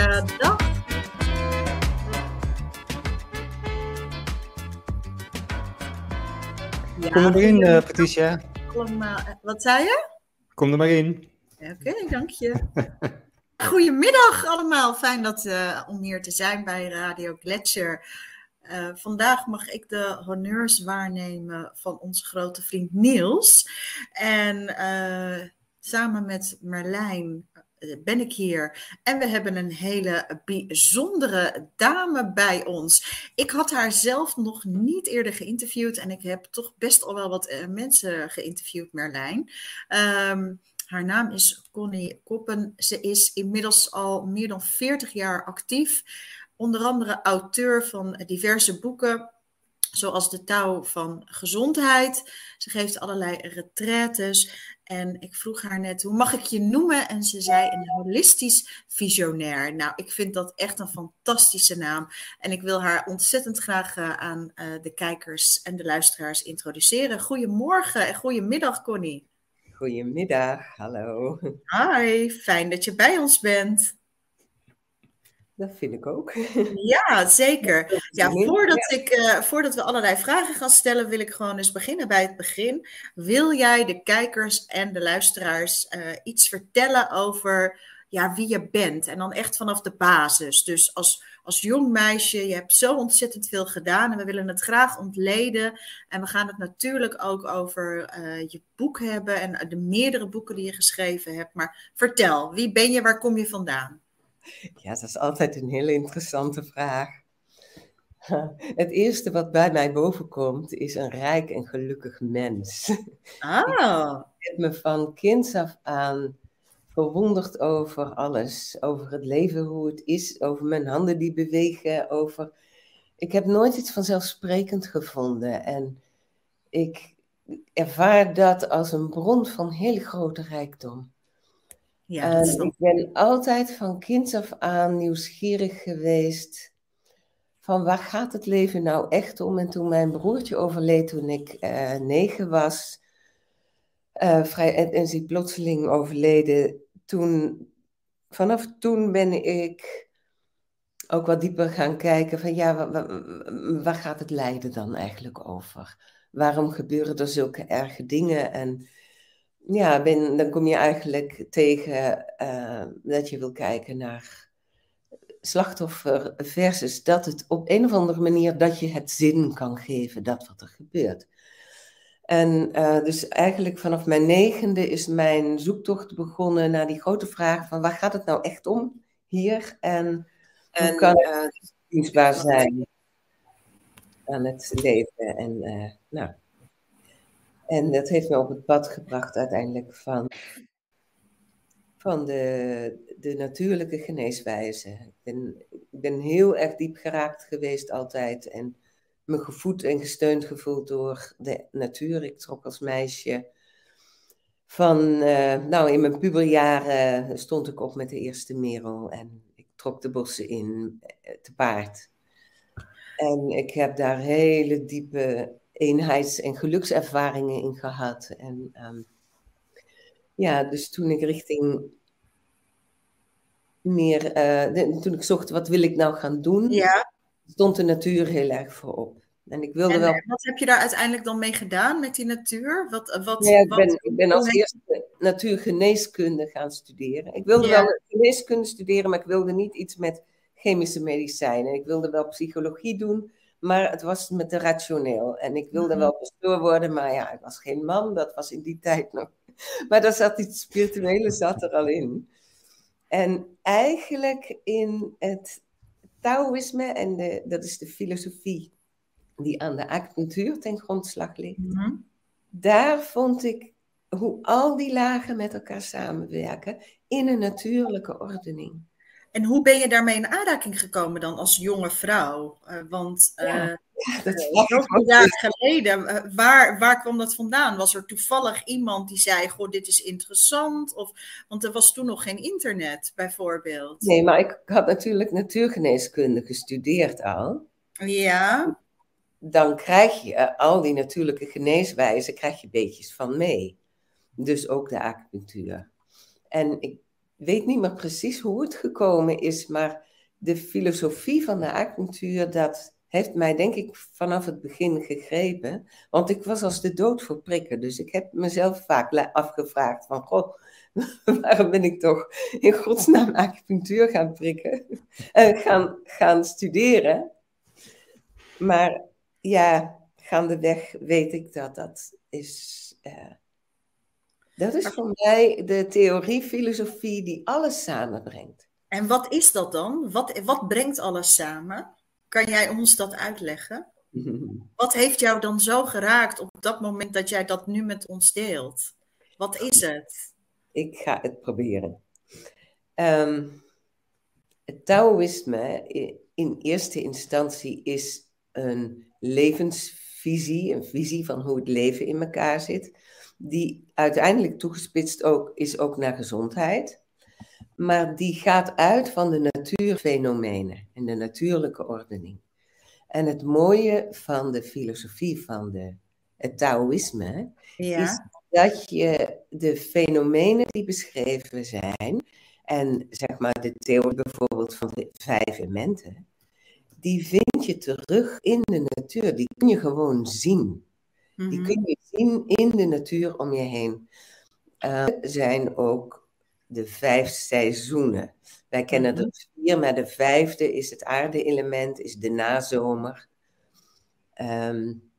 Ja, Kom er maar in, uh, Patricia. Allemaal, eh, wat zei je? Kom er maar in. Oké, dank je. Goedemiddag allemaal. Fijn dat, uh, om hier te zijn bij Radio Gletscher. Uh, vandaag mag ik de honneurs waarnemen van onze grote vriend Niels. En samen met Merlijn eh, ben ik hier. En we hebben een hele bijzondere dame bij ons. Ik had haar zelf nog niet eerder geïnterviewd. En ik heb toch best al wel wat eh, mensen geïnterviewd, Merlijn. Um, haar naam is Connie Koppen. Ze is inmiddels al meer dan 40 jaar actief. Onder andere auteur van diverse boeken zoals de touw van gezondheid. Ze geeft allerlei retraites. En ik vroeg haar net, hoe mag ik je noemen? En ze zei een holistisch visionair. Nou, ik vind dat echt een fantastische naam. En ik wil haar ontzettend graag uh, aan uh, de kijkers en de luisteraars introduceren. Goedemorgen en goedemiddag, Connie. Goedemiddag, hallo. Hi, fijn dat je bij ons bent. Dat vind ik ook. Ja, zeker. Ja, voordat, ik, uh, voordat we allerlei vragen gaan stellen, wil ik gewoon eens beginnen bij het begin. Wil jij de kijkers en de luisteraars uh, iets vertellen over ja, wie je bent? En dan echt vanaf de basis. Dus als, als jong meisje, je hebt zo ontzettend veel gedaan en we willen het graag ontleden. En we gaan het natuurlijk ook over uh, je boek hebben en de meerdere boeken die je geschreven hebt. Maar vertel, wie ben je, waar kom je vandaan? Ja, dat is altijd een hele interessante vraag. Het eerste wat bij mij bovenkomt is een rijk en gelukkig mens. Ah. Ik heb me van kinds af aan verwonderd over alles. Over het leven, hoe het is, over mijn handen die bewegen, over... Ik heb nooit iets vanzelfsprekend gevonden en ik ervaar dat als een bron van hele grote rijkdom. Ja, ik ben altijd van kinds af aan nieuwsgierig geweest van waar gaat het leven nou echt om? En toen mijn broertje overleed toen ik uh, negen was, uh, vrij, en, en is plotseling overleden, toen, vanaf toen ben ik ook wat dieper gaan kijken van ja, waar, waar, waar gaat het lijden dan eigenlijk over? Waarom gebeuren er zulke erge dingen en ja, ben, dan kom je eigenlijk tegen uh, dat je wil kijken naar slachtoffer versus dat het op een of andere manier dat je het zin kan geven, dat wat er gebeurt. En uh, dus eigenlijk vanaf mijn negende is mijn zoektocht begonnen naar die grote vraag van waar gaat het nou echt om hier en, en hoe kan het uh, dienstbaar zijn aan het leven. En uh, nou, en dat heeft me op het pad gebracht uiteindelijk van, van de, de natuurlijke geneeswijze. Ik ben, ik ben heel erg diep geraakt geweest altijd en me gevoed en gesteund gevoeld door de natuur. Ik trok als meisje van, uh, nou in mijn puberjaren stond ik op met de eerste merel en ik trok de bossen in eh, te paard. En ik heb daar hele diepe eenheids- en gelukservaringen in gehad. En um, ja, dus toen ik richting meer, uh, de, toen ik zocht wat wil ik nou gaan doen, ja. stond de natuur heel erg voorop. En ik wilde en, wel. Eh, wat heb je daar uiteindelijk dan mee gedaan met die natuur? Wat, eh, wat, ja, ik, wat, ben, ik ben als eerste natuurgeneeskunde gaan studeren. Ik wilde ja. wel geneeskunde studeren, maar ik wilde niet iets met chemische medicijnen. Ik wilde wel psychologie doen, maar het was met de rationeel. En ik wilde wel pastoor worden, maar ja, ik was geen man. Dat was in die tijd nog. Maar daar zat iets spirituele zat er al in. En eigenlijk in het Taoïsme, en de, dat is de filosofie die aan de acupunctuur ten grondslag ligt, mm -hmm. daar vond ik hoe al die lagen met elkaar samenwerken in een natuurlijke ordening. En hoe ben je daarmee in aanraking gekomen dan als jonge vrouw? Uh, want uh, ja, ja, dat uh, jaren geleden, waar, waar kwam dat vandaan? Was er toevallig iemand die zei, goh, dit is interessant? Of, want er was toen nog geen internet, bijvoorbeeld. Nee, maar ik had natuurlijk natuurgeneeskunde gestudeerd al. Ja. Dan krijg je al die natuurlijke geneeswijzen, krijg je beetjes van mee. Dus ook de acupunctuur. En ik weet niet meer precies hoe het gekomen is, maar de filosofie van de acupunctuur, dat heeft mij denk ik vanaf het begin gegrepen. Want ik was als de dood voor prikken. Dus ik heb mezelf vaak afgevraagd van, goh, waarom ben ik toch in godsnaam acupunctuur gaan prikken? en gaan, gaan studeren. Maar ja, gaandeweg weet ik dat dat is... Uh, dat is voor mij de theorie, filosofie die alles samenbrengt. En wat is dat dan? Wat, wat brengt alles samen? Kan jij ons dat uitleggen? Wat heeft jou dan zo geraakt op dat moment dat jij dat nu met ons deelt? Wat is het? Ik ga het proberen. Um, het Taoïsme in eerste instantie is een levensvisie, een visie van hoe het leven in elkaar zit, die uiteindelijk toegespitst ook, is ook naar gezondheid maar die gaat uit van de natuurfenomenen en de natuurlijke ordening. En het mooie van de filosofie van de, het Taoïsme is dat je de fenomenen die beschreven zijn, en zeg maar de theorie bijvoorbeeld van de vijf elementen, die vind je terug in de natuur. Die kun je gewoon zien. Die mhm. kun je zien in de natuur om je heen. Uh, zijn ook de vijf seizoenen. Wij kennen er mhm. vier, maar de vijfde is het aarde-element, is de nazomer. Um,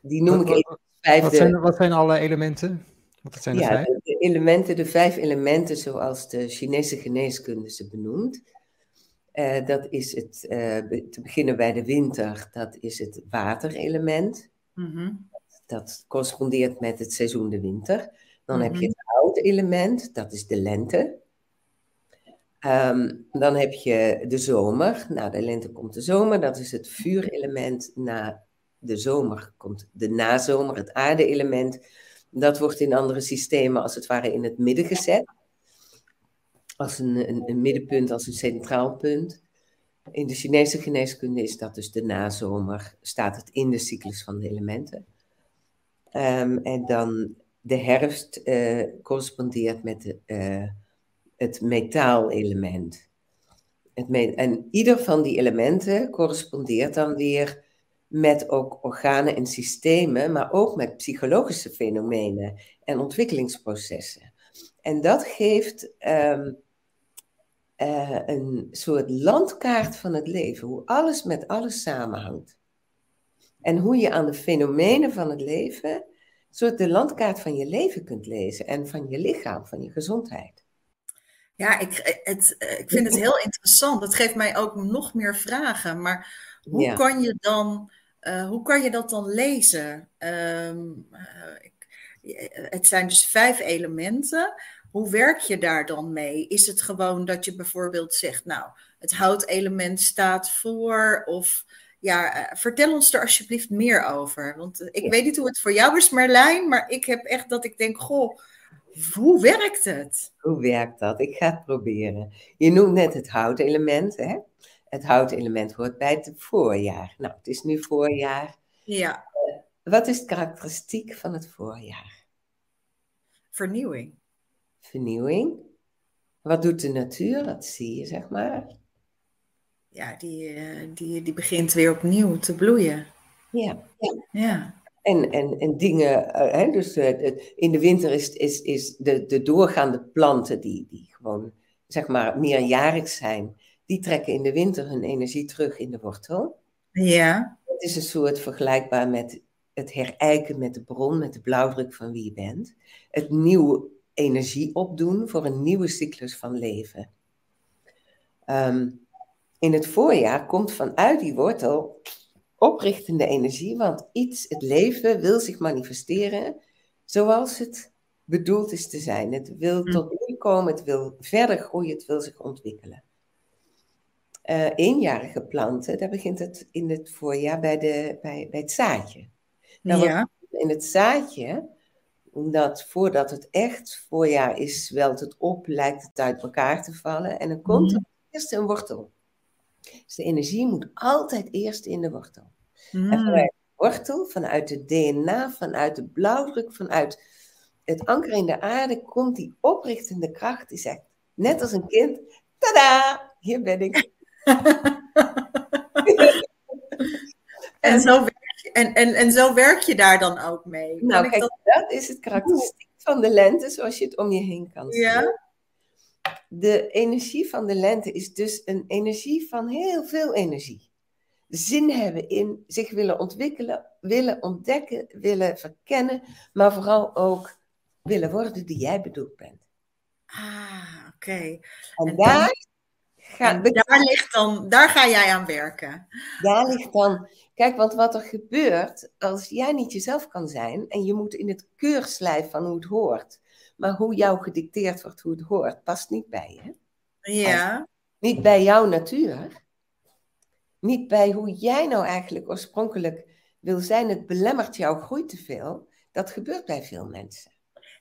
die noem ik even vijfde. Wat zijn, wat zijn alle elementen? Wat zijn de ja, vijf? De, elementen, de vijf elementen zoals de Chinese geneeskunde ze benoemt. Uh, dat is het, uh, te beginnen bij de winter, dat is het waterelement. Mm dat correspondeert met het seizoen de winter. Dan heb je mhm. het houtelement, dat is de lente. Ehm, dan heb je de zomer. Na de lente komt de zomer, dat is het vuurelement. Na de zomer komt de nazomer, het aarde-element. Dat wordt in andere systemen als het ware in het midden gezet. Als een, middenpunt, als een centraal punt. In de Chinese geneeskunde is dat dus de nazomer, staat het in de cyclus van de elementen. Ehm, en dan de herfst uh, correspondeert met de, uh, het metaalelement. Het en ieder van die elementen correspondeert dan weer met ook organen en systemen, maar ook met psychologische fenomenen en ontwikkelingsprocessen. En dat geeft um, uh, een soort landkaart van het leven, hoe alles met alles samenhangt. En hoe je aan de fenomenen van het leven, een soort de landkaart van je leven kunt lezen en van je lichaam, van je gezondheid. Ja, ik, het, ik vind het heel interessant. Dat geeft mij ook nog meer vragen. Maar hoe kan je dan, uh, hoe kan je dat dan lezen? Um, ik, het zijn dus vijf elementen. Hoe werk je daar dan mee? Is het gewoon dat je bijvoorbeeld zegt, nou, het houtelement staat voor, of ja, eh, vertel ons er alsjeblieft meer over. Want eh, ik weet niet hoe het voor jou is, Marlijn, maar ik heb echt dat ik denk, goh, hoe werkt het? Hoe werkt dat? Ik ga het proberen. Je noemt net het houtelement, hè? Het houtelement hoort bij het voorjaar. Nou, het is nu voorjaar. Ja. Uh, wat is het karakteristiek van het voorjaar? Vernieuwing. Vernieuwing. Wat doet de natuur? Dat zie je, zeg maar ja, die, eh, die, die begint weer opnieuw te bloeien. Ja. ja. En, en, en dingen, uh, hè, dus uh, in de winter is, is, is de, de doorgaande planten die, die gewoon, zeg maar, meerjarig zijn, die trekken in de winter hun energie terug in de wortel. Ja. Het is een soort vergelijkbaar met het herijken met de bron, met de blauwdruk van wie je bent. Het nieuwe energie opdoen voor een nieuwe cyclus van leven. Um, in het voorjaar komt vanuit die wortel oprichtende energie, want iets, het leven, wil zich manifesteren zoals het bedoeld is te zijn. Het wil hm. tot bloei komen, het wil verder groeien, het wil zich ontwikkelen. Uh, eenjarige planten, daar begint het in het voorjaar bij, de, bij, bij het zaadje. Nou, ja. In het zaadje, omdat voordat het echt voorjaar is, zwelt het op, lijkt het uit elkaar te vallen en dan komt hm. er eerst een wortel. Dus de energie moet altijd eerst in de wortel. En mm. wortel, vanuit het DNA, vanuit de blauwdruk, vanuit het anker in de aarde, komt die oprichtende kracht die zegt, net als een kind, tada, hier ben ik. en, zo en, en, en zo werk je daar dan ook mee. Nou, kijk, dat... dat... is het karakteristiek van de lente, zoals je het om je heen kan zien. Ja? De energie van de lente is dus een energie van heel veel energie. Zin hebben in zich willen ontwikkelen, willen ontdekken, willen verkennen, maar vooral ook willen worden die jij bedoeld bent. Ah, oké. En, daar, ga, daar, ligt dan, daar ga jij aan werken. Daar ligt dan, kijk, want wat er gebeurt als jij niet jezelf kan zijn en je moet in het keurslijf van hoe het hoort, maar hoe jou gedicteerd wordt hoe het hoort, past niet bij je. Ja. niet bij jouw natuur. Niet bij hoe jij nou eigenlijk oorspronkelijk wil zijn. Het belemmert jouw groei te veel. Dat gebeurt bij veel mensen.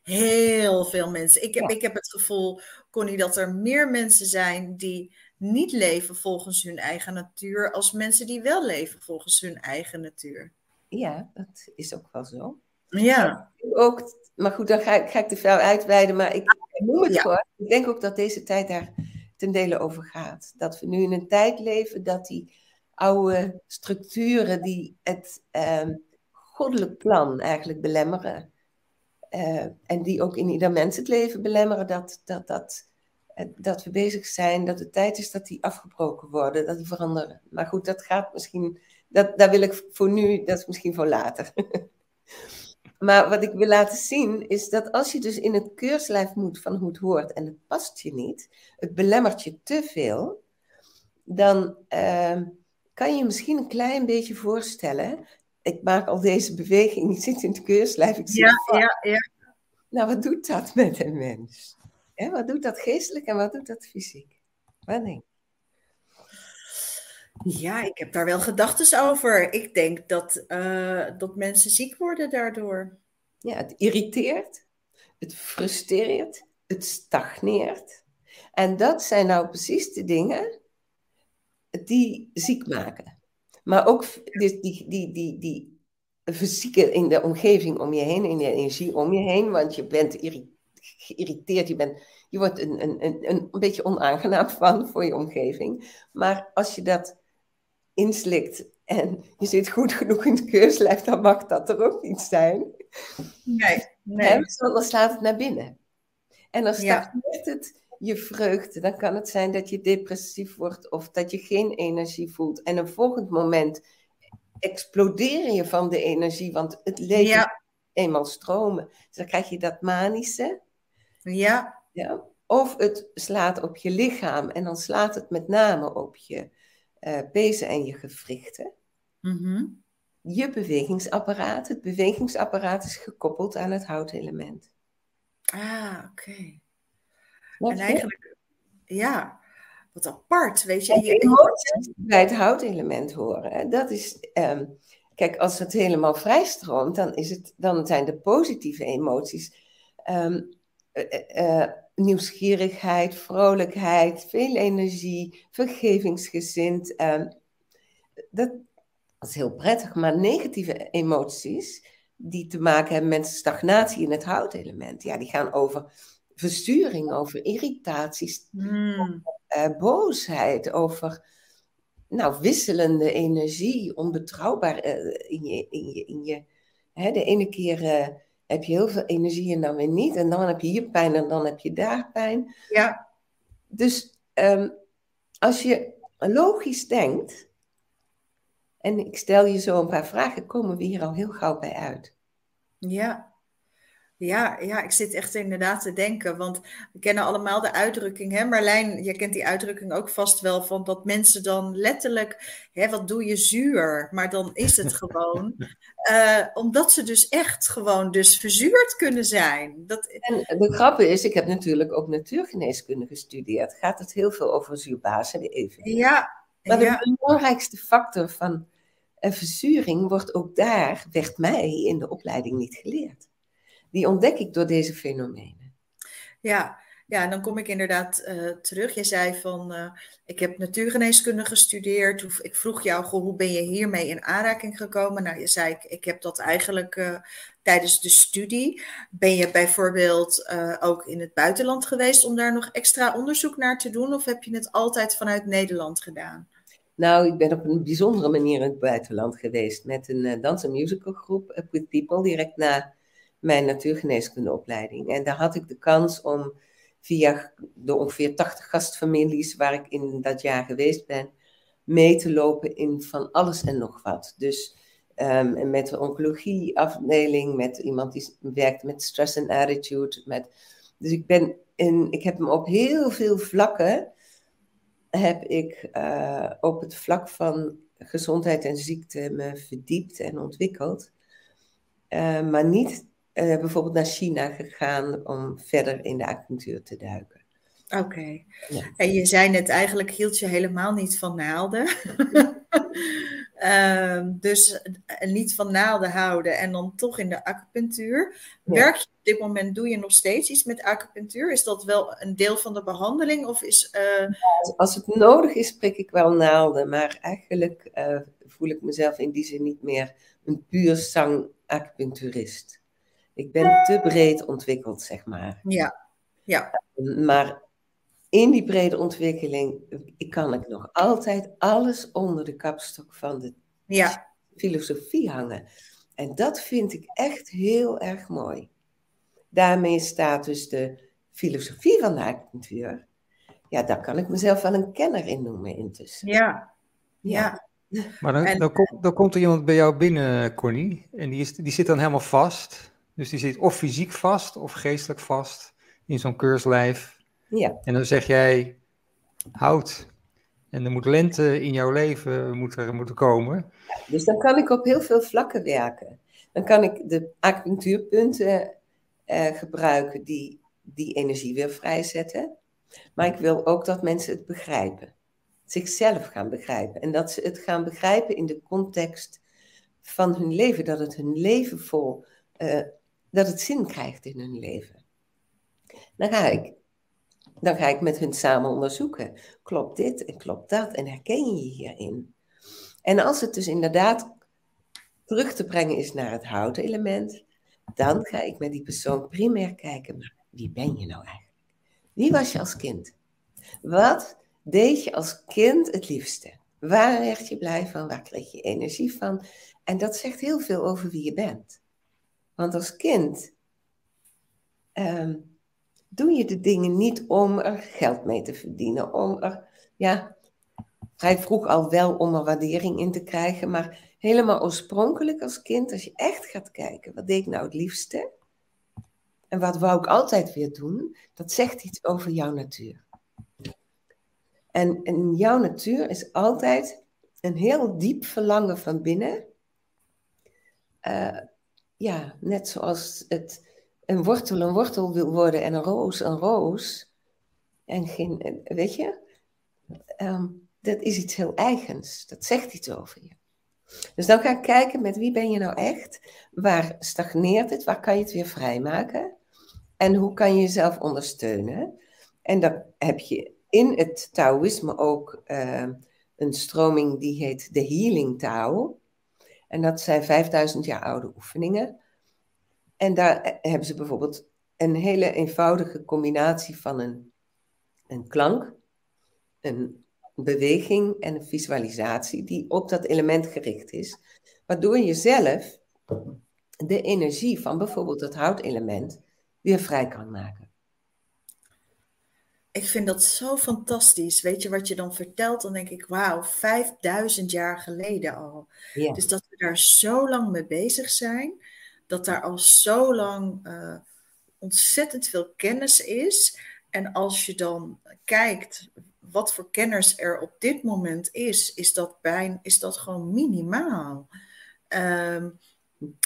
Heel veel mensen. Ik heb, ik heb het gevoel, Connie, dat er meer mensen zijn die niet leven volgens hun eigen natuur, als mensen die wel leven volgens hun eigen natuur. Ja, dat is ook wel zo. Ja. Ook, maar goed, dan ga ik, ga ik te veel uitweiden, maar ik noem het ja. Ik denk ook dat deze tijd daar ten dele over gaat. Dat we nu in een tijd leven dat die oude structuren die het uh, goddelijk plan eigenlijk belemmeren, uh, en die ook in ieder mens het leven belemmeren, dat, dat, dat, dat we bezig zijn, dat het tijd is dat die afgebroken worden, dat die veranderen. Maar goed, dat gaat misschien, dat, daar wil ik voor nu, dat is misschien voor later. maar wat ik wil laten zien, is dat als je dus in het keurslijf moet van hoe het hoort en het past je niet, het belemmert je te veel, dan uh, kan je misschien een klein beetje voorstellen ik maak al deze beweging, ik zit in het keurslijf, ik ja, ja, ja. Nou, wat doet dat met een mens? Wat doet dat geestelijk en wat doet dat fysiek? Wat denk Ja, ik heb daar wel gedachten over. Ik denk dat, uh, dat mensen ziek worden daardoor. Ja, het irriteert, het frustreert, het stagneert. En dat zijn nou precies de dingen die ziek maken. Maar ook die, die, die, die, die fysieke in de omgeving om je heen, in de energie om je heen, want je bent geïrriteerd, je, bent, je wordt een, een, een, een beetje onaangenaam van voor je omgeving. Maar als je dat inslikt en je zit goed genoeg in het keurslijf, dan mag dat er ook niet zijn. Nee, nee. dan slaat het naar binnen. En dan stagneert ja. het je vreugde, dan kan het zijn dat je depressief wordt of dat je geen energie voelt. En een volgend moment explodeer je van de energie, want het leven ja. eenmaal stromen. Dus dan krijg je dat manische. Ja. ja. Of het slaat op je lichaam en dan slaat het met name op je uh, pezen en je gewrichten. Mm Je bewegingsapparaat. Het bewegingsapparaat is gekoppeld aan het houtelement. Ah, oké. En eigenlijk, ja, wat apart, weet je. je emoties bij het houtelement horen. Dat is, um, kijk, als het helemaal vrijstroomt, dan, is het, dan zijn de positieve emoties um, uh, nieuwsgierigheid, vrolijkheid, veel energie, vergevingsgezind. Um, dat, is heel prettig, maar negatieve emoties die te maken hebben met stagnatie in het houtelement, ja, die gaan over versturing, over irritaties, over, uh, boosheid, over nou, wisselende energie, onbetrouwbaar uh, in je. In je, in je hè, de ene keer uh, heb je heel veel energie en dan weer niet. En dan heb je hier pijn en dan heb je daar pijn. Ja. Dus um, als je logisch denkt, en ik stel je zo een paar vragen, komen we hier al heel gauw bij uit. Ja. Ja, ja, ik zit echt inderdaad te denken, want we kennen allemaal de uitdrukking, hè Marlijn, je kent die uitdrukking ook vast wel, van dat mensen dan letterlijk, hè, wat doe je zuur, maar dan is het gewoon, uh, omdat ze dus echt gewoon dus verzuurd kunnen zijn. Dat... En de grap is, ik heb natuurlijk ook natuurgeneeskunde gestudeerd, gaat het heel veel over zuurbazen, de even. Ja. Maar de belangrijkste factor van een verzuring wordt ook daar, werd mij in de opleiding niet geleerd die ontdek ik door deze fenomenen. Ja, Ja, en dan kom ik inderdaad uh, terug. Je zei van, uh, ik heb natuurgeneeskunde gestudeerd. Ik vroeg jou, goh, hoe ben je hiermee in aanraking gekomen? Nou, je zei, ik, ik heb dat eigenlijk uh, tijdens de studie. Ben je bijvoorbeeld ook in het buitenland geweest om daar nog extra onderzoek naar te doen? Of heb je het altijd vanuit Nederland gedaan? Nou, ik ben op een bijzondere manier in het buitenland geweest met een dans- en musicalgroep, With People, direct na mijn natuurgeneeskundeopleiding. En daar had ik de kans om via de ongeveer 80 gastfamilies waar ik in dat jaar geweest ben, mee te lopen in van alles en nog wat. Dus um, met de oncologieafdeling, met iemand die werkt met stress en attitude. Met, dus ik, ben in, ik heb me op heel veel vlakken, heb ik uh, op het vlak van gezondheid en ziekte me verdiept en ontwikkeld. Uh, maar niet uh, bijvoorbeeld naar China gegaan om verder in de acupunctuur te duiken. Oké. Ja. En je zei net, eigenlijk hield je helemaal niet van naalden. uh, dus uh, niet van naalden houden en dan toch in de acupunctuur. Ja. Werk je op dit moment, doe je nog steeds iets met acupunctuur? Is dat wel een deel van de behandeling? Of is, uh, Als het nodig is, prik ik wel naalden. Maar eigenlijk uh, voel ik mezelf in die zin niet meer een puur zang acupuncturist. Ik ben te breed ontwikkeld, zeg maar. Ja, ja. Maar in die brede ontwikkeling ik kan ik nog altijd alles onder de kapstok van de ja. filosofie hangen. En dat vind ik echt heel erg mooi. Daarmee staat dus de filosofie van de acupunctuur. Ja, daar kan ik mezelf wel een kenner in noemen intussen. Ja, ja. Maar dan, en, dan, komt, dan komt er iemand bij jou binnen, Connie, en die, is, die zit dan helemaal vast. Dus die zit of fysiek vast of geestelijk vast in zo'n keurslijf. Ja. En dan zeg jij, houd. En er moet lente in jouw leven moeten, moeten komen. Dus dan kan ik op heel veel vlakken werken. Dan kan ik de acupunctuurpunten uh, gebruiken die die energie weer vrijzetten. Maar ik wil ook dat mensen het begrijpen. Zichzelf gaan begrijpen. En dat ze het gaan begrijpen in de context van hun leven. Dat het hun leven vol uh, dat het zin krijgt in hun leven. Dan ga ik, dan ga ik met hun samen onderzoeken. Klopt dit en klopt dat en herken je je hierin? En als het dus inderdaad terug te brengen is naar het houten element, dan ga ik met die persoon primair kijken, wie ben je nou eigenlijk? Wie was je als kind? Wat deed je als kind het liefste? Waar werd je blij van? Waar kreeg je energie van? En dat zegt heel veel over wie je bent. Want als kind um, doe je de dingen niet om er geld mee te verdienen, om er, ja, vrij vroeg al wel om er waardering in te krijgen, maar helemaal oorspronkelijk als kind, als je echt gaat kijken, wat deed ik nou het liefste? En wat wou ik altijd weer doen? Dat zegt iets over jouw natuur. En, en jouw natuur is altijd een heel diep verlangen van binnen. Uh, ja, net zoals het een wortel een wortel wil worden en een roos een roos. En geen, weet je, um, dat is iets heel eigens. Dat zegt iets over je. Dus dan ga ik kijken met wie ben je nou echt? Waar stagneert het? Waar kan je het weer vrijmaken? En hoe kan je jezelf ondersteunen? En dan heb je in het Taoïsme ook uh, een stroming die heet de Healing Tao. En dat zijn 5000 jaar oude oefeningen. En daar hebben ze bijvoorbeeld een hele eenvoudige combinatie van een, een klank, een beweging en een visualisatie die op dat element gericht is. Waardoor je zelf de energie van bijvoorbeeld het houtelement weer vrij kan maken. Ik vind dat zo fantastisch. Weet je wat je dan vertelt? Dan denk ik, wauw, 5000 jaar geleden al. Ja. Dus dat we daar zo lang mee bezig zijn, dat daar al zo lang uh, ontzettend veel kennis is. En als je dan kijkt wat voor kennis er op dit moment is, is dat, bijna, is dat gewoon minimaal. Um,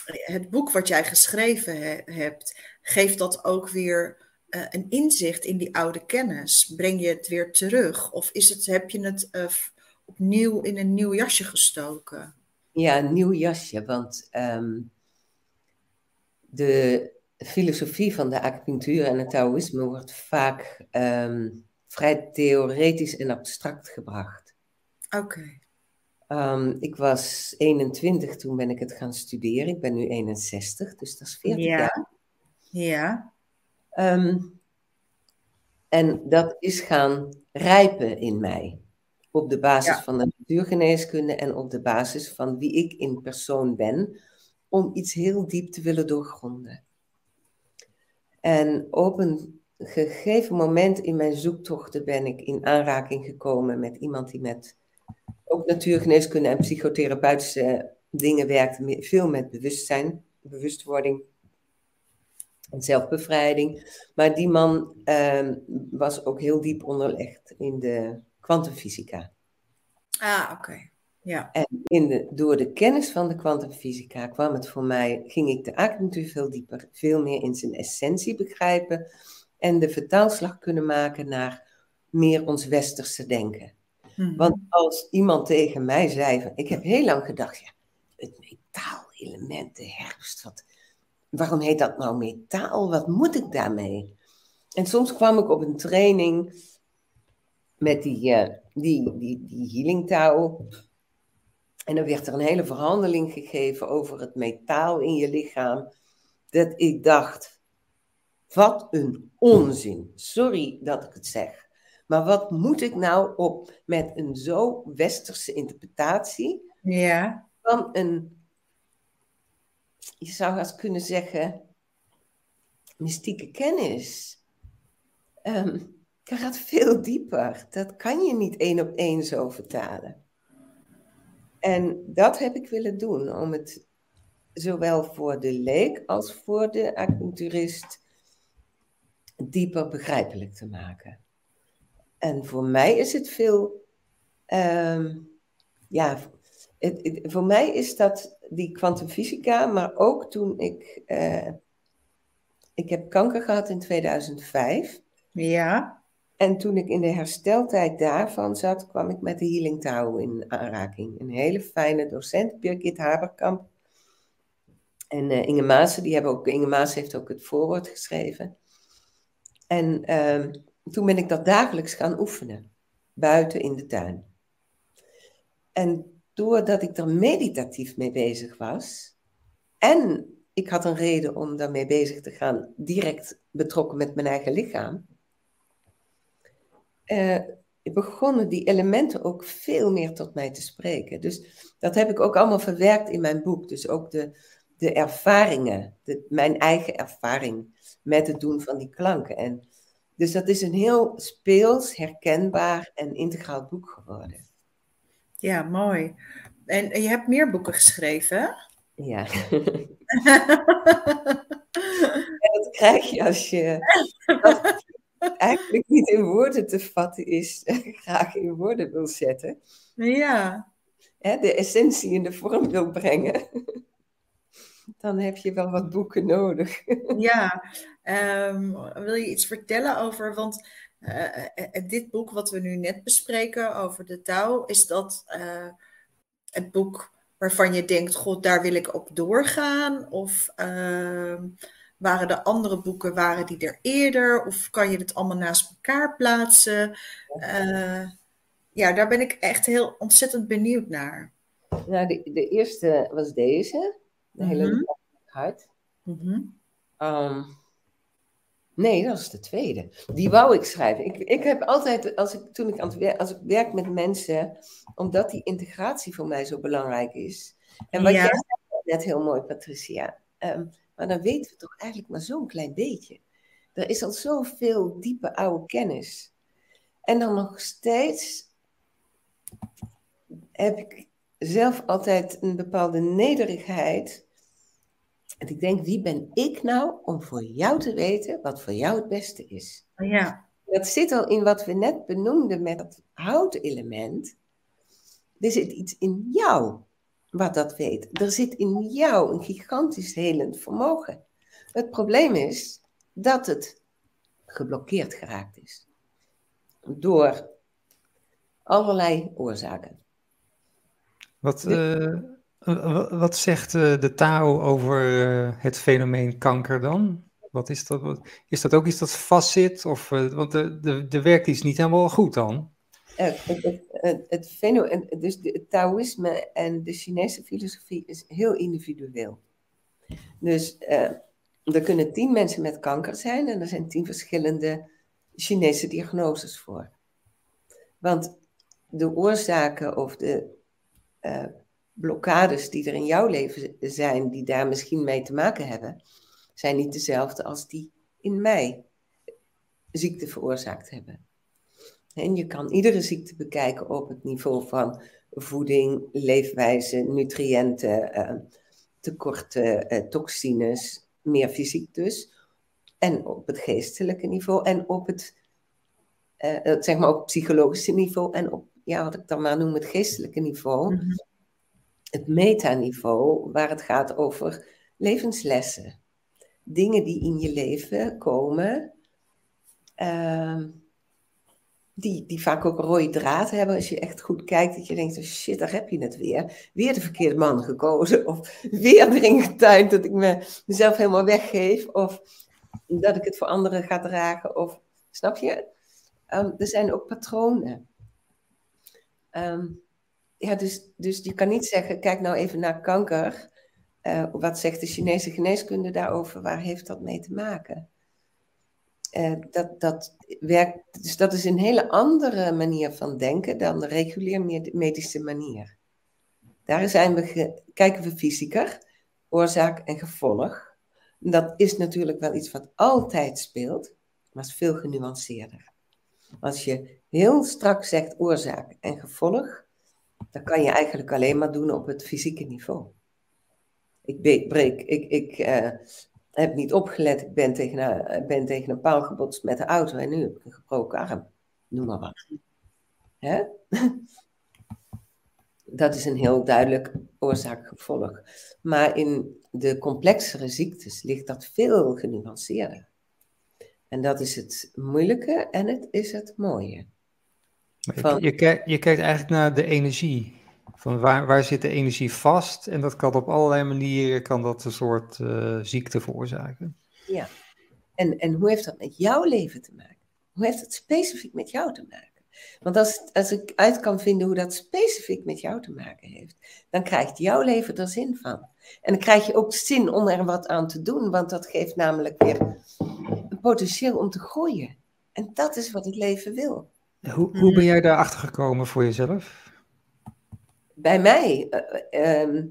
het boek wat jij geschreven he, hebt, geeft dat ook weer uh, een inzicht in die oude kennis? Breng je het weer terug? Of is het, heb je het uh, opnieuw in een nieuw jasje gestoken? Ja, een nieuw jasje. Want um, de filosofie van de acupunctuur en het Taoïsme wordt vaak ehm, vrij theoretisch en abstract gebracht. Oké. Ehm, ik was 21, toen ben ik het gaan studeren. Ik ben nu 61, dus dat is 40 Ja. jaar. Ja. Ehm, en dat is gaan rijpen in mij. Op de basis Ja. van de natuurgeneeskunde en op de basis van wie ik in persoon ben, om iets heel diep te willen doorgronden. En op een gegeven moment in mijn zoektochten ben ik in aanraking gekomen met iemand die met ook natuurgeneeskunde en psychotherapeutische dingen werkt, veel met bewustzijn, bewustwording zelfbevrijding. Maar die man ehm, was ook heel diep onderlegd in de kwantumfysica. Ah, oké. Ja. En in de, door de kennis van de kwantumfysica kwam het voor mij, ging ik de acupunctuur veel dieper, veel meer in zijn essentie begrijpen en de vertaalslag kunnen maken naar meer ons westerse denken. Mhm. Want als iemand tegen mij zei, van, ik heb heel lang gedacht, ja, het metaalelement, de herfst, wat, waarom heet dat nou metaal? Wat moet ik daarmee? En soms kwam ik op een training met die, eh, die, die, die healing touw. En dan werd er een hele verhandeling gegeven over het metaal in je lichaam. Dat ik dacht, wat een onzin. Sorry dat ik het zeg. Maar wat moet ik nou op met een zo westerse interpretatie Ja. van een, je zou haast kunnen zeggen, mystieke kennis. Ehm, dat gaat veel dieper. Dat kan je niet één op één zo vertalen. En dat heb ik willen doen, om het zowel voor de leek als voor de acupuncturist dieper begrijpelijk te maken. En voor mij is het veel, ehm, ja, het, het- voor mij is dat die kwantumfysica, maar ook toen ik, eh, ik heb kanker gehad in 2005. Ja. En toen ik in de hersteltijd daarvan zat, kwam ik met de Healing Touw in aanraking. Een hele fijne docent, Birgit Haberkamp. En eh, Inge Maassen, die hebben ook, Inge Maassen heeft ook het voorwoord geschreven. En ehm, toen ben ik dat dagelijks gaan oefenen, buiten in de tuin. En doordat ik er meditatief mee bezig was, en ik had een reden om daarmee bezig te gaan, direct betrokken met mijn eigen lichaam, eh, begonnen die elementen ook veel meer tot mij te spreken. Dus dat heb ik ook allemaal verwerkt in mijn boek. Dus ook de, de ervaringen, mijn eigen ervaring met het doen van die klanken. En, dus dat is een heel speels, herkenbaar en integraal boek geworden. Ja, mooi. En, je hebt meer boeken geschreven? Ja. Dat krijg je als je als het eigenlijk niet in woorden te vatten is, graag in woorden wil zetten. Ja. hè, de essentie in de vorm wil brengen, dan heb je wel wat boeken nodig. Ja, Ehm, wil je iets vertellen over, want eh, eh, eh, dit boek wat we nu net bespreken over de touw, is dat het boek waarvan je denkt, god, daar wil ik op doorgaan? Of ehm, waren de andere boeken, waren die er eerder? Of kan je het allemaal naast elkaar plaatsen? Ja, daar ben ik echt heel ontzettend benieuwd naar. Nou, de, de eerste was deze, de hele Mhm. hart. Mhm. Ehm, nee, dat is de tweede. Die wou ik schrijven. Ik, ik heb altijd, als ik, toen ik aan het wer- als ik werk met mensen, omdat die integratie voor mij zo belangrijk is. En wat Ja. jij zei net heel mooi, Patricia. ehm, maar dan weten we toch eigenlijk maar zo'n klein beetje. Er is al zoveel diepe oude kennis. En dan nog steeds heb ik zelf altijd een bepaalde nederigheid. En ik denk, wie ben ik nou om voor jou te weten wat voor jou het beste is? Ja, Dat zit al in wat we net benoemden met dat houtelement. Er zit iets in jou wat dat weet. Er zit in jou een gigantisch helend vermogen. Het probleem is dat het geblokkeerd geraakt is. Door allerlei oorzaken. Wat, eh, wat zegt eh, de Tao over eh, het fenomeen kanker dan? Wat is dat? Is dat ook iets dat vastzit? Of, eh, want de, de, de werkt iets niet helemaal goed dan. Het, het, het, het dus het Taoïsme en de Chinese filosofie is heel individueel. Dus er kunnen tien mensen met kanker zijn en er zijn tien verschillende Chinese diagnoses voor. Want de oorzaken of de blokkades die er in jouw leven zijn, die daar misschien mee te maken hebben, zijn niet dezelfde als die in mij ziekte veroorzaakt hebben. En je kan iedere ziekte bekijken op het niveau van voeding, leefwijze, nutriënten, eh, tekorten, eh, toxines, meer fysiek dus. En op het geestelijke niveau en op het, eh, zeg maar op psychologische niveau en op, ja, wat ik dan maar noem, het geestelijke niveau. Mhm. Het metaniveau, waar het gaat over levenslessen. Dingen die in je leven komen, ehm, die, die vaak ook rode draad hebben. Als je echt goed kijkt, dat je denkt, oh shit, daar heb je het weer. Weer de verkeerde man gekozen. Of weer erin getuind dat ik me, mezelf helemaal weggeef. Of dat ik het voor anderen ga dragen. Of, snap je? Ehm, er zijn ook patronen. Ehm, ja, dus, dus je kan niet zeggen, kijk nou even naar kanker. Eh, wat zegt de Chinese geneeskunde daarover? Waar heeft dat mee te maken? Eh, dat, dat werkt, dus dat is een hele andere manier van denken dan de regulier med- medische manier. Daar zijn we kijken we fysieker, oorzaak en gevolg. Dat is natuurlijk wel iets wat altijd speelt, maar is veel genuanceerder. Als je heel strak zegt oorzaak en gevolg, dan kan je eigenlijk alleen maar doen op het fysieke niveau. Ik breek, ik, ik eh, heb niet opgelet, ik ben tegen, een, ben tegen een paal gebotst met de auto en nu heb ik een gebroken arm. Noem maar wat. Hè? Dat is een heel duidelijk oorzaak-gevolg. Maar in de complexere ziektes ligt dat veel genuanceerder. En dat is het moeilijke en het is het mooie. Je- Van- Je, kijkt, je kijkt eigenlijk naar de energie. Van waar, waar zit de energie vast? En dat kan op allerlei manieren kan dat een soort eh, ziekte veroorzaken. En, en hoe heeft dat met jouw leven te maken? Hoe heeft het specifiek met jou te maken? Want als, als ik uit kan vinden hoe dat specifiek met jou te maken heeft, dan krijgt jouw leven er zin van. En dan krijg je ook zin om er wat aan te doen, want dat geeft namelijk weer een potentieel om te groeien. En dat is wat het leven wil. Hoe, hoe ben jij daarachter gekomen voor jezelf? Bij mij, eh, ehm,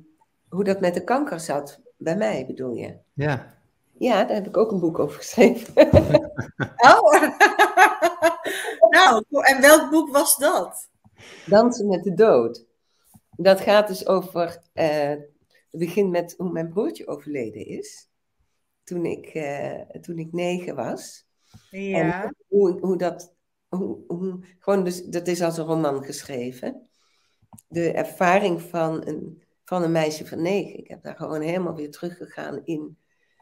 hoe dat met de kanker zat, bij mij bedoel je? Ja. Ja, daar heb ik ook een boek over geschreven. Oh. nou, en welk boek was dat? Dansen met de dood. Dat gaat dus over. eh, het begint met hoe mijn broertje overleden is. Toen ik, eh, toen ik negen was. Ja. Hoe, hoe dat. Gewoon dus, dat is als een roman geschreven. De ervaring van een, van een meisje van negen. Ik heb daar gewoon helemaal weer teruggegaan in.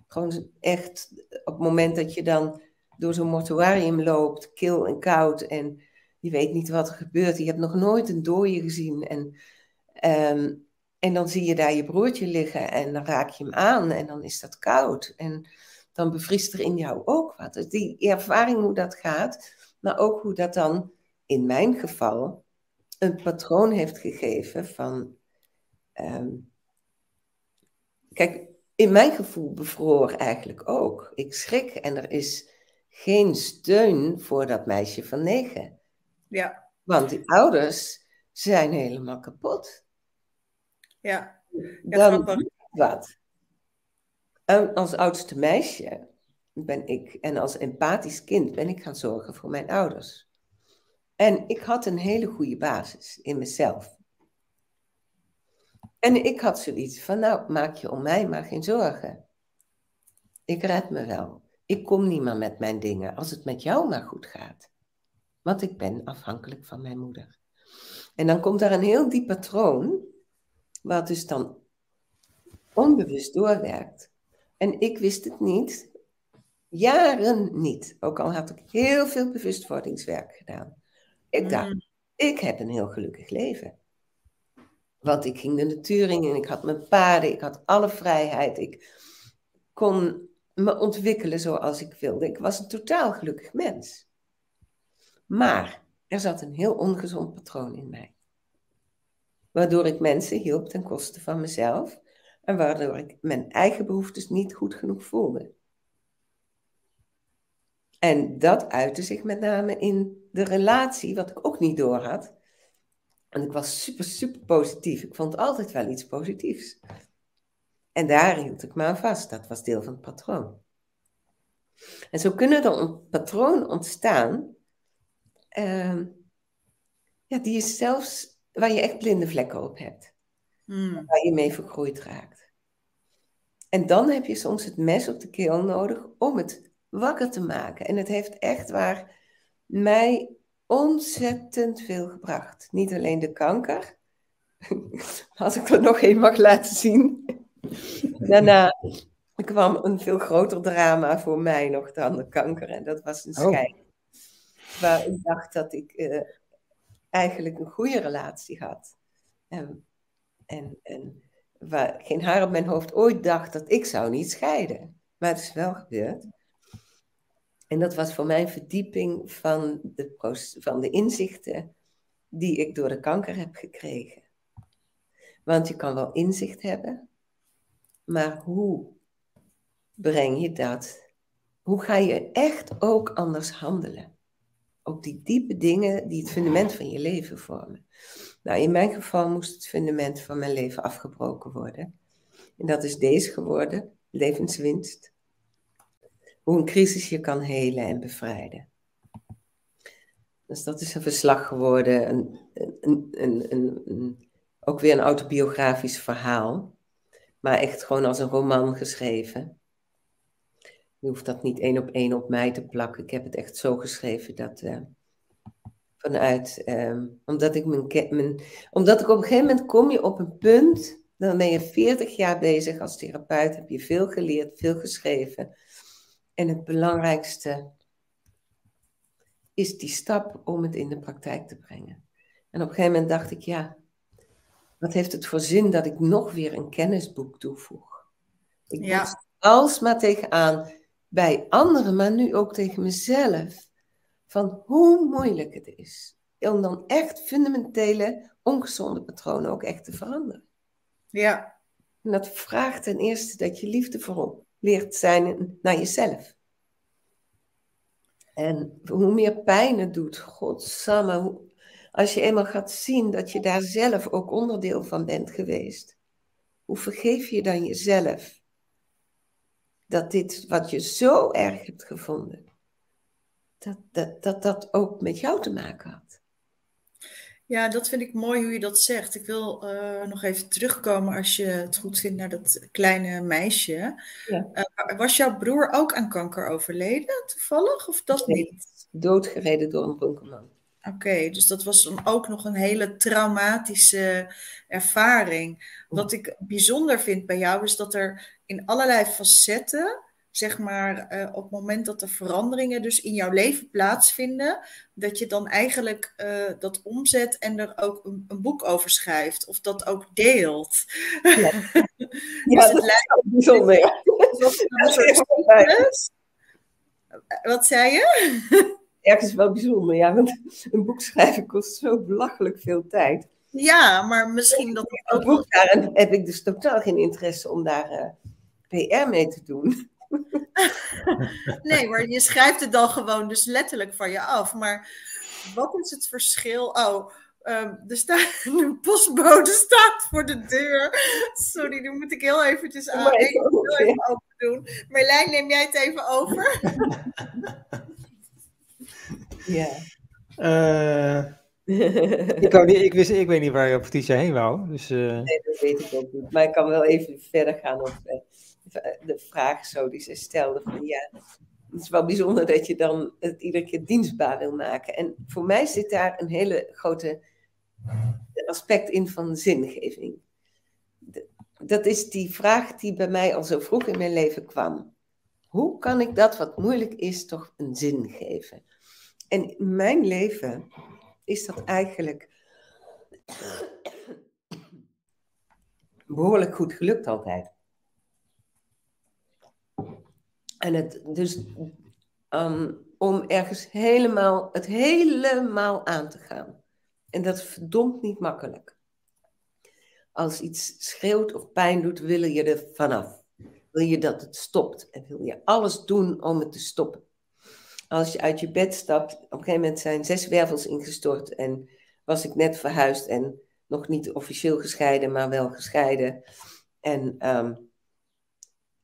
Gewoon echt op het moment dat je dan door zo'n mortuarium loopt, kil en koud. En je weet niet wat er gebeurt. Je hebt nog nooit een dooie gezien. En, ehm, en dan zie je daar je broertje liggen en dan raak je hem aan en dan is dat koud. En dan bevriest er in jou ook wat. Dus die ervaring hoe dat gaat, maar ook hoe dat dan in mijn geval een patroon heeft gegeven van. ehm, kijk, in mijn gevoel bevroor eigenlijk ook. Ik schrik en er is geen steun voor dat meisje van negen. Ja. Want die ouders zijn helemaal kapot. Ja. Ja, Dan wat. En als oudste meisje ben ik, en als empathisch kind, ben ik gaan zorgen voor mijn ouders. En ik had een hele goede basis in mezelf. En ik had zoiets van, nou, maak je om mij maar geen zorgen. Ik red me wel. Ik kom niet meer met mijn dingen als het met jou maar goed gaat. Want ik ben afhankelijk van mijn moeder. En dan komt daar een heel diep patroon, wat dus dan onbewust doorwerkt. En ik wist het niet, jaren niet. Ook al had ik heel veel bewustwordingswerk gedaan. Ik dacht, Mm. ik heb een heel gelukkig leven. Want ik ging de natuur in en ik had mijn paarden, ik had alle vrijheid. Ik kon me ontwikkelen zoals ik wilde. Ik was een totaal gelukkig mens. Maar er zat een heel ongezond patroon in mij. Waardoor ik mensen hielp ten koste van mezelf en waardoor ik mijn eigen behoeftes niet goed genoeg voelde. En dat uitte zich met name in de relatie, wat ik ook niet door had. En ik was super, super positief. Ik vond altijd wel iets positiefs. En daar hield ik me aan vast. Dat was deel van het patroon. En zo kunnen er een patroon ontstaan, uh, ja, die is zelfs waar je echt blinde vlekken op hebt. Hmm. Waar je mee vergroeid raakt. En dan heb je soms het mes op de keel nodig om het wakker te maken. En het heeft echt waar mij ontzettend veel gebracht. Niet alleen de kanker, als ik er nog één mag laten zien. Daarna kwam een veel groter drama voor mij nog dan de kanker. En dat was een oh. scheiding. Waar ik dacht dat ik uh, eigenlijk een goede relatie had. En, en, en waar geen haar op mijn hoofd ooit dacht dat ik zou niet scheiden. Maar het is wel gebeurd. En dat was voor mij een verdieping van de, van de inzichten die ik door de kanker heb gekregen. Want je kan wel inzicht hebben, maar hoe breng je dat? Hoe ga je echt ook anders handelen? Ook die diepe dingen die het fundament van je leven vormen. Nou, in mijn geval moest het fundament van mijn leven afgebroken worden. En dat is deze geworden, levenswinst. Hoe een crisis je kan helen en bevrijden. Dus dat is een verslag geworden, een, een, een, ook weer een autobiografisch verhaal, maar echt gewoon als een roman geschreven. Je hoeft dat niet één op één op mij te plakken. Ik heb het echt zo geschreven dat uh, vanuit, uh, omdat, ik mijn, mijn, omdat ik op een gegeven moment kom je op een punt, dan ben je 40 jaar bezig als therapeut, heb je veel geleerd, veel geschreven. En het belangrijkste is die stap om het in de praktijk te brengen. En op een gegeven moment dacht ik, ja, wat heeft het voor zin dat ik nog weer een kennisboek toevoeg? Ik ja. alsmaar tegenaan bij anderen, maar nu ook tegen mezelf. Van hoe moeilijk het is om dan echt fundamentele, ongezonde patronen ook echt te veranderen. Ja. En dat vraagt ten eerste dat je liefde voorop leert zijn naar jezelf. En hoe meer pijn het doet, godsamme, als je eenmaal gaat zien dat je daar zelf ook onderdeel van bent geweest, hoe vergeef je dan jezelf dat dit wat je zo erg hebt gevonden, dat dat, dat, dat ook met jou te maken had? Ja, dat vind ik mooi hoe je dat zegt. Ik wil uh, nog even terugkomen als je het goed vindt naar dat kleine meisje. Ja. Uh, was jouw broer ook aan kanker overleden toevallig of dat nee, niet? Doodgereden door een dronken man. Oké, dus dat was dan ook nog een hele traumatische ervaring. Wat ik bijzonder vind bij jou is dat er in allerlei facetten zeg maar, uh, op het moment dat er veranderingen dus in jouw leven plaatsvinden, dat je dan eigenlijk uh, dat omzet en er ook een, een, boek over schrijft of dat ook deelt. Ja, ja dus dat lijkt bijzonder. Ja. Wat zei je? Ergens wel bijzonder, ja, want een boek schrijven kost zo belachelijk veel tijd. Ja, maar misschien dat ook. Boek, daar heb ik dus totaal geen interesse om daar uh, PR mee te doen. nee, maar je schrijft het dan gewoon dus letterlijk van je af. Maar wat is het verschil? Oh, um, er staat een postbode staat voor de deur. Sorry, nu moet ik heel eventjes aan. Even, even open doen. Merlijn, neem jij het even over? ja. Uh, ik, niet, ik, wist, ik weet niet waar je op Patricia heen wou. Dus, uh... Nee, dat weet ik ook niet. Maar ik kan wel even verder gaan op uh, de vraag zo die ze stelde. Van ja, het is wel bijzonder dat je dan het iedere keer dienstbaar wil maken. En voor mij zit daar een hele grote aspect in van zingeving. Dat is die vraag die bij mij al zo vroeg in mijn leven kwam. Hoe kan ik dat wat moeilijk is toch een zin geven? En in mijn leven is dat eigenlijk behoorlijk goed gelukt altijd. En het, dus ehm, om ergens helemaal, het helemaal aan te gaan. En dat is verdomd niet makkelijk. Als iets schreeuwt of pijn doet, wil je er vanaf. Wil je dat het stopt en wil je alles doen om het te stoppen. Als je uit je bed stapt, op een gegeven moment zijn zes wervels ingestort en was ik net verhuisd en nog niet officieel gescheiden, maar wel gescheiden. En ehm,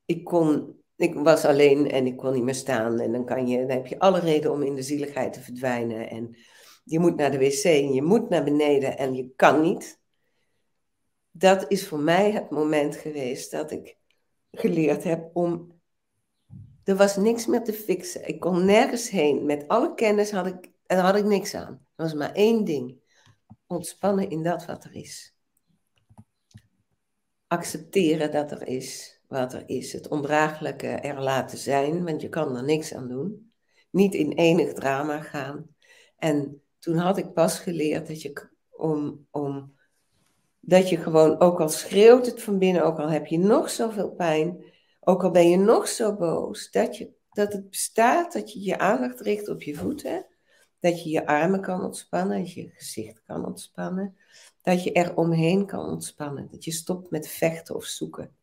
ik kon, ik was alleen en ik kon niet meer staan. En dan, kan je, dan heb je alle reden om in de zieligheid te verdwijnen. En je moet naar de wc en je moet naar beneden en je kan niet. Dat is voor mij het moment geweest dat ik geleerd heb om. Er was niks meer te fixen. Ik kon nergens heen. Met alle kennis had ik, er had ik niks aan. Er was maar één ding ontspannen in dat wat er is. Accepteren dat er is wat er is. Het ondraaglijke er laten zijn, want je kan er niks aan doen. Niet in enig drama gaan. En toen had ik pas geleerd dat je, om, om, dat je gewoon, ook al schreeuwt het van binnen, ook al heb je nog zoveel pijn, ook al ben je nog zo boos, dat, je, dat het bestaat, dat je je aandacht richt op je voeten dat je je armen kan ontspannen, dat je je gezicht kan ontspannen. Dat je er omheen kan ontspannen. Dat je stopt met vechten of zoeken.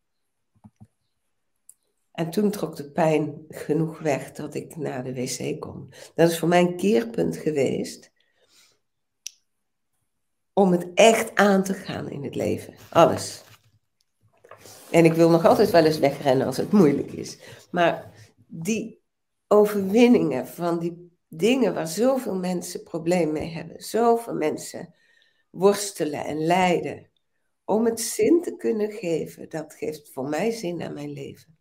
En toen trok de pijn genoeg weg dat ik naar de wc kon. Dat is voor mij een keerpunt geweest. Om het echt aan te gaan in het leven. Alles. En ik wil nog altijd wel eens wegrennen als het moeilijk is. Maar die overwinningen van die dingen waar zoveel mensen problemen mee hebben, zoveel mensen worstelen en lijden, om het zin te kunnen geven, dat geeft voor mij zin aan mijn leven.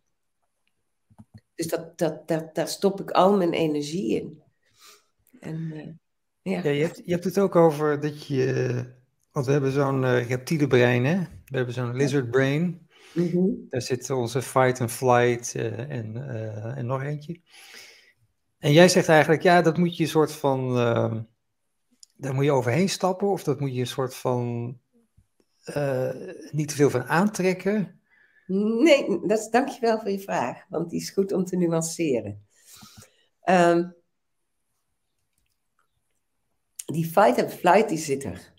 Dus dat, dat, dat, daar stop ik al mijn energie in. En, uh, ja. ja. je, hebt, je hebt het ook over dat je, want we hebben zo'n uh, reptiele brein, hè? We hebben zo'n lizard brain. Mm Daar zit onze fight and flight uh, en, en nog eentje. En jij zegt eigenlijk, ja, dat moet je een soort van, uh, daar moet je overheen stappen, of dat moet je een soort van niet te veel van aantrekken. Nee, dat is, dankjewel voor je vraag, want die is goed om te nuanceren. Um, die fight and flight, die zit er.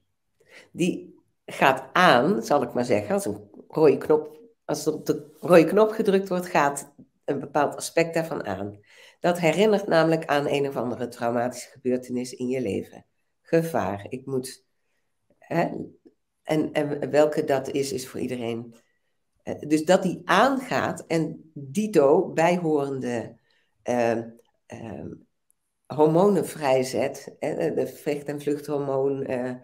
Die gaat aan, zal ik maar zeggen, als een rode knop, als er op de rode knop gedrukt wordt, gaat een bepaald aspect daarvan aan. Dat herinnert namelijk aan een of andere traumatische gebeurtenis in je leven. Gevaar. Ik moet. Hè, en, en welke dat is, is voor iedereen. Eh, dus dat die aangaat en dito bijhorende uh, uh, hormonen vrijzet, de vecht- en vluchthormoon, uh,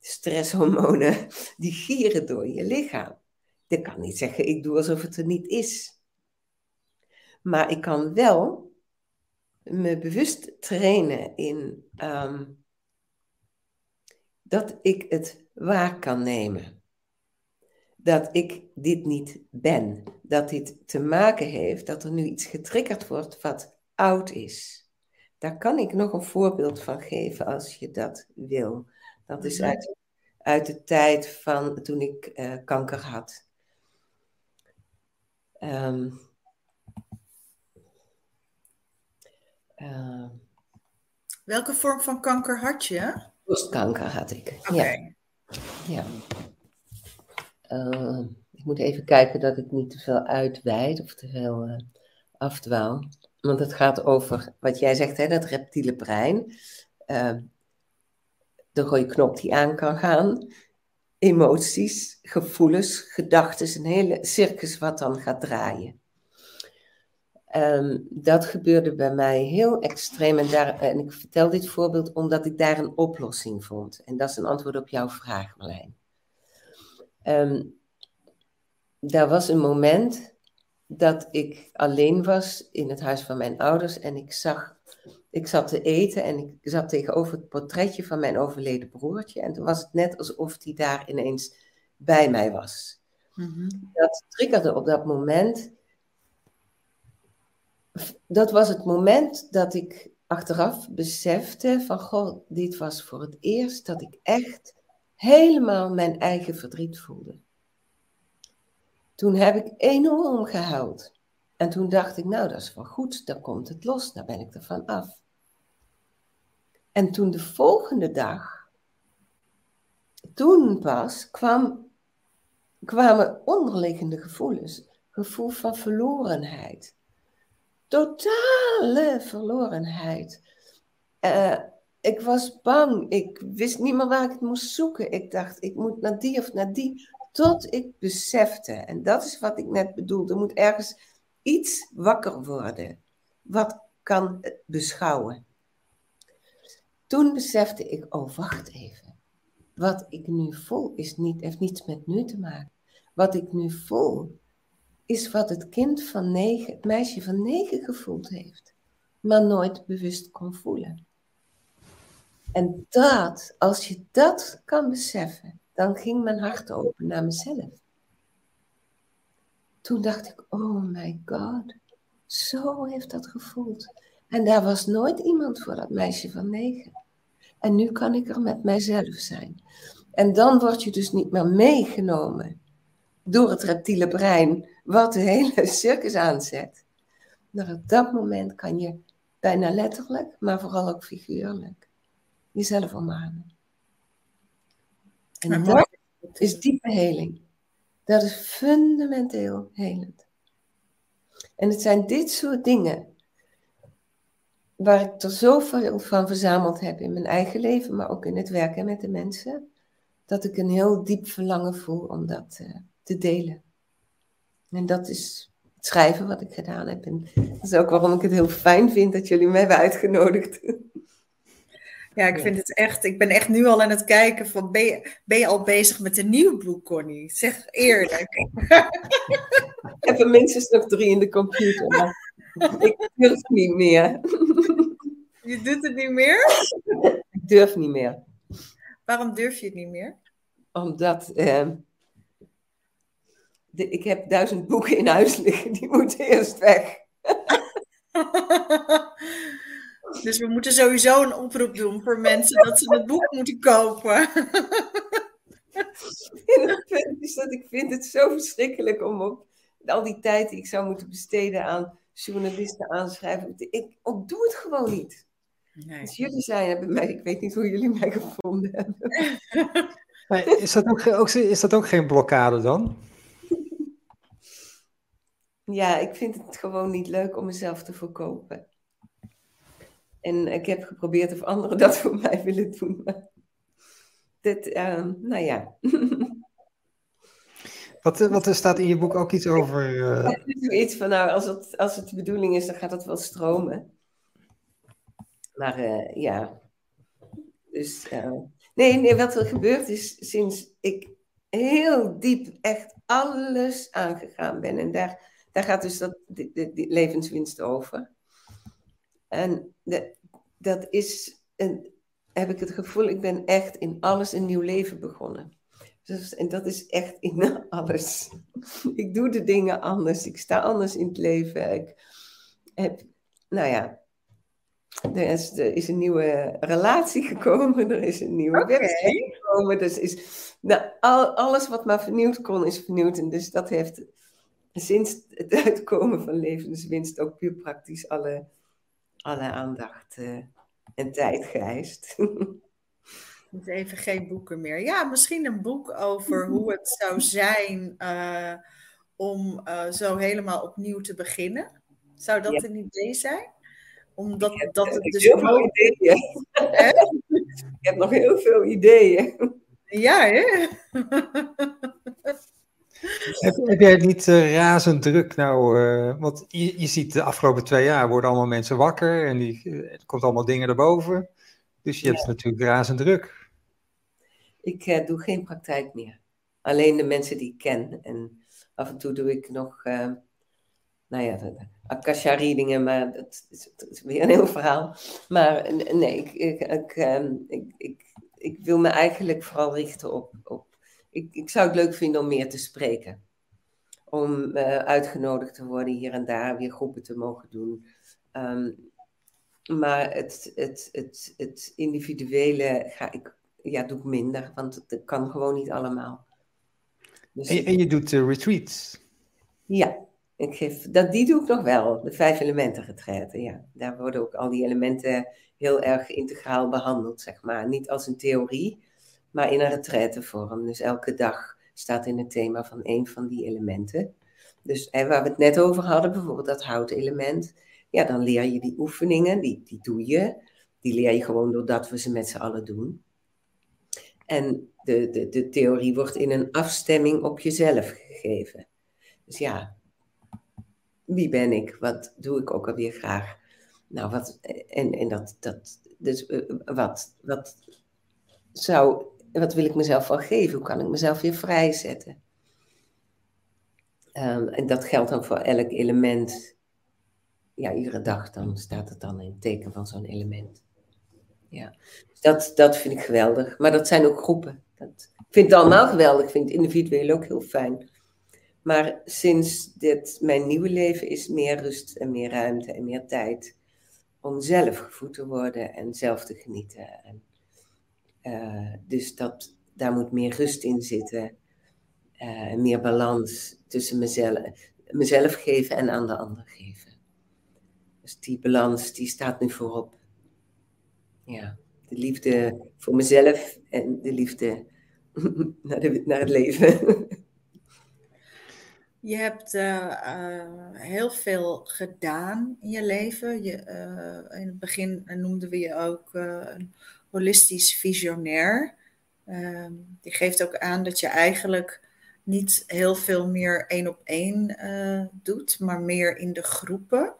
stresshormonen, die gieren door je lichaam. Ik kan niet zeggen, ik doe alsof het er niet is. Maar ik kan wel me bewust trainen in ehm, dat ik het waar kan nemen. Dat ik dit niet ben. Dat dit te maken heeft dat er nu iets getriggerd wordt wat oud is. Daar kan ik nog een voorbeeld van geven als je dat wil. Dat is uit, uit de tijd van toen ik uh, kanker had. Um, Uh, Welke vorm van kanker had je? Borstkanker had ik. Oké. Ja. Uh, ik moet even kijken dat ik niet te veel uitweid of te veel uh, afdwaal. Want het gaat over wat jij zegt, hè, dat reptiele brein. Ehm, de rode knop die aan kan gaan. Emoties, gevoelens, gedachten, een hele circus wat dan gaat draaien. Um, dat gebeurde bij mij heel extreem. En, daar, en ik vertel dit voorbeeld omdat ik daar een oplossing vond. En dat is een antwoord op jouw vraag, Marlijn. Um, daar was een moment dat ik alleen was in het huis van mijn ouders. En ik zag, ik zat te eten en ik zat tegenover het portretje van mijn overleden broertje. En toen was het net alsof hij daar ineens bij mij was. Mm -hmm. Dat triggerde op dat moment dat was het moment dat ik achteraf besefte van, goh, dit was voor het eerst dat ik echt helemaal mijn eigen verdriet voelde. Toen heb ik enorm gehuild. En toen dacht ik, nou, dat is wel goed, dan komt het los, dan ben ik er van af. En toen de volgende dag, toen pas kwam, kwamen onderliggende gevoelens. Gevoel van verlorenheid. Totale verlorenheid. Uh, ik was bang. Ik wist niet meer waar ik het moest zoeken. Ik dacht, ik moet naar die of naar die. Tot ik besefte, en dat is wat ik net bedoelde, er moet ergens iets wakker worden. Wat kan beschouwen? Toen besefte ik, oh wacht even. Wat ik nu voel is niet, heeft niets met nu te maken. Wat ik nu voel is wat het kind van negen, het meisje van negen gevoeld heeft, maar nooit bewust kon voelen. En dat, als je dat kan beseffen, dan ging mijn hart open naar mezelf. Toen dacht ik, oh my god, zo heeft dat gevoeld. En daar was nooit iemand voor dat meisje van negen. En nu kan ik er met mijzelf zijn. En dan word je dus niet meer meegenomen door het reptiele brein, wat de hele circus aanzet. Maar op dat moment kan je bijna letterlijk, maar vooral ook figuurlijk, jezelf omarmen. En dat is diepe heling. Dat is fundamenteel helend. En het zijn dit soort dingen waar ik er zoveel van verzameld heb in mijn eigen leven, maar ook in het werken met de mensen, dat ik een heel diep verlangen voel om dat uh, te delen. En dat is het schrijven wat ik gedaan heb. En dat is ook waarom ik het heel fijn vind dat jullie mij hebben uitgenodigd. Ja, ik vind het echt. Ik ben echt nu al aan het kijken van ben je, ben je al bezig met een nieuw boek, Connie? Zeg eerlijk. ik heb er minstens nog drie in de computer, maar ik durf niet meer. Je doet het niet meer? Ik durf niet meer. Waarom durf je het niet meer? Omdat eh, de, ik heb duizend boeken in huis liggen, die moeten eerst weg. dus we moeten sowieso een oproep doen voor mensen dat ze het boek moeten kopen. het punt is dat ik vind het zo verschrikkelijk om op al die tijd die ik zou moeten besteden aan journalisten aanschrijven. Ik, doe het gewoon niet. Nee. Dus jullie zijn hebben mij, ik weet niet hoe jullie mij gevonden hebben. is, dat ook, is dat ook geen blokkade dan? Ja, ik vind het gewoon niet leuk om mezelf te verkopen. En ik heb geprobeerd of anderen dat voor mij willen doen. Dit, uh, nou ja. Wat, wat er staat in je boek ook iets over. Uh... Iets van, nou, als het, als het de bedoeling is, dan gaat het wel stromen. Maar uh, ja. Dus, uh, nee, nee, wat er gebeurd is sinds ik heel diep echt alles aangegaan ben. En daar daar gaat dus dat, die, die, levenswinst over. En de, dat is, een, heb ik het gevoel, ik ben echt in alles een nieuw leven begonnen. Dus, en dat is echt in alles. Ik doe de dingen anders. Ik sta anders in het leven. Ik heb, nou ja, er is, er is een nieuwe relatie gekomen. Er is een nieuwe okay. gekomen. Dus is, nou, al, alles wat maar vernieuwd kon, is vernieuwd. En dus dat heeft sinds het uitkomen van levenswinst ook puur praktisch alle, alle aandacht uh, en tijd geëist. Dus even geen boeken meer. Ja, misschien een boek over hoe het zou zijn uh, om uh, zo helemaal opnieuw te beginnen. Zou dat ja. een idee zijn? Omdat heb, dat het dus. Heel veel ideeën. Ik heb nog heel veel ideeën. Ja, hè? Heb, heb, jij het niet uh, razend druk nou? Uh, want je, je, ziet de afgelopen twee jaar worden allemaal mensen wakker en die, uh, er komt allemaal dingen erboven. Dus je ja. hebt natuurlijk razend druk. Ik doe geen praktijk meer. Alleen de mensen die ik ken. En af en toe doe ik nog, nou ja, akasha readingen, maar dat is, dat is, weer een heel verhaal. Maar nee, ik, ik, ik, ik, ik, ik wil me eigenlijk vooral richten op, op ik, ik zou het leuk vinden om meer te spreken. Om uh, uitgenodigd te worden hier en daar, weer groepen te mogen doen. Um, maar het, het, het, het individuele ga ik, ja, doe ik minder, want het kan gewoon niet allemaal. Dus en, en, je doet uh, retreats? Ja, Ik geef, dat, die doe ik nog wel, de vijf elementen retraite. Ja. Daar worden ook al die elementen heel erg integraal behandeld, zeg maar. Niet als een theorie, maar in een retraitevorm. Dus elke dag staat in het thema van een van die elementen. Dus hè, waar we het net over hadden, bijvoorbeeld dat houtelement. Ja, dan leer je die oefeningen, die, die doe je. Die leer je gewoon doordat we ze met z'n allen doen. En de, de, de theorie wordt in een afstemming op jezelf gegeven. Dus ja, wie ben ik? Wat doe ik ook alweer graag? Nou, wat, en, en dat, dat, dus eh, wat, wat zou, wat wil ik mezelf wel geven? Hoe kan ik mezelf weer vrijzetten? Um, en dat geldt dan voor elk element. Ja, iedere dag dan staat het dan in het teken van zo'n element. Ja, dus dat, dat vind ik geweldig. Maar dat zijn ook groepen. Dat, ik vind het allemaal geweldig. Ik vind het individueel ook heel fijn. Maar sinds dit mijn nieuwe leven is meer rust en meer ruimte en meer tijd om zelf gevoed te worden en zelf te genieten. En, uh, dus dat, daar moet meer rust in zitten. Uh, meer balans tussen mezelf, mezelf geven en aan de ander geven. Dus die balans die staat nu voorop. Ja, de liefde voor mezelf en de liefde naar, naar het leven. Je hebt uh, heel veel gedaan in je leven. Je, in het begin noemden we je ook holistisch visionair. Ehm, die geeft ook aan dat je eigenlijk niet heel veel meer één op één doet, maar meer in de groepen.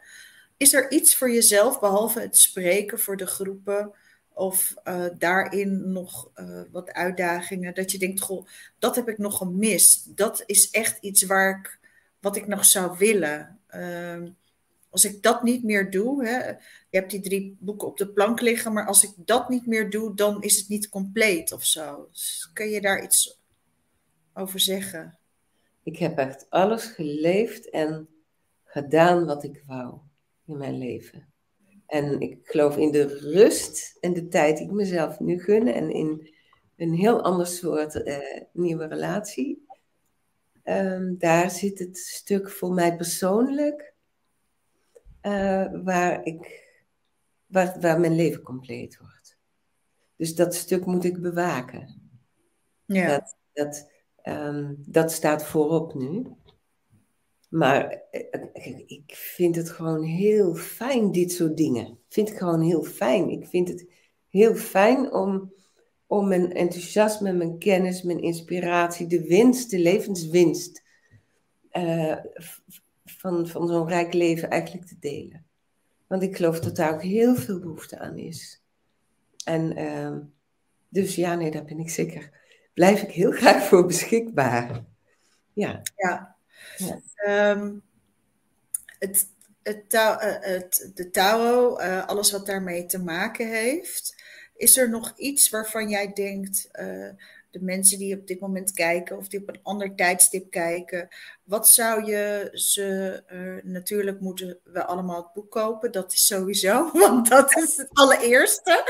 Is er iets voor jezelf, behalve het spreken voor de groepen, of uh, daarin nog uh, wat uitdagingen, dat je denkt, goh, dat heb ik nog gemist. Dat is echt iets waar ik, wat ik nog zou willen. Als ik dat niet meer doe, hè, je hebt die drie boeken op de plank liggen, maar als ik dat niet meer doe, dan is het niet compleet of zo. Dus kun je daar iets over zeggen? Ik heb echt alles geleefd en gedaan wat ik wou in mijn leven. En ik geloof in de rust en de tijd die ik mezelf nu gun. En in een heel ander soort uh, nieuwe relatie. Um, daar zit het stuk voor mij persoonlijk. Uh, waar, ik, waar, waar mijn leven compleet wordt. Dus dat stuk moet ik bewaken. Ja. Dat, dat, um, dat staat voorop nu. Maar eh, ik vind het gewoon heel fijn, dit soort dingen. Vind ik gewoon heel fijn. Ik vind het heel fijn om, om mijn enthousiasme, mijn kennis, mijn inspiratie, de winst, de levenswinst uh, van, van zo'n rijk leven eigenlijk te delen. Want ik geloof dat daar ook heel veel behoefte aan is. En uh, dus ja, nee, daar ben ik zeker. Blijf ik heel graag voor beschikbaar. Ja. Ja, Um, het, het, eh, het, de Tao, uh, alles wat daarmee te maken heeft. Is er nog iets waarvan jij denkt, uh, de mensen die op dit moment kijken of die op een ander tijdstip kijken, wat zou je ze, natuurlijk moeten we allemaal het boek kopen, dat is sowieso, want dat is het allereerste.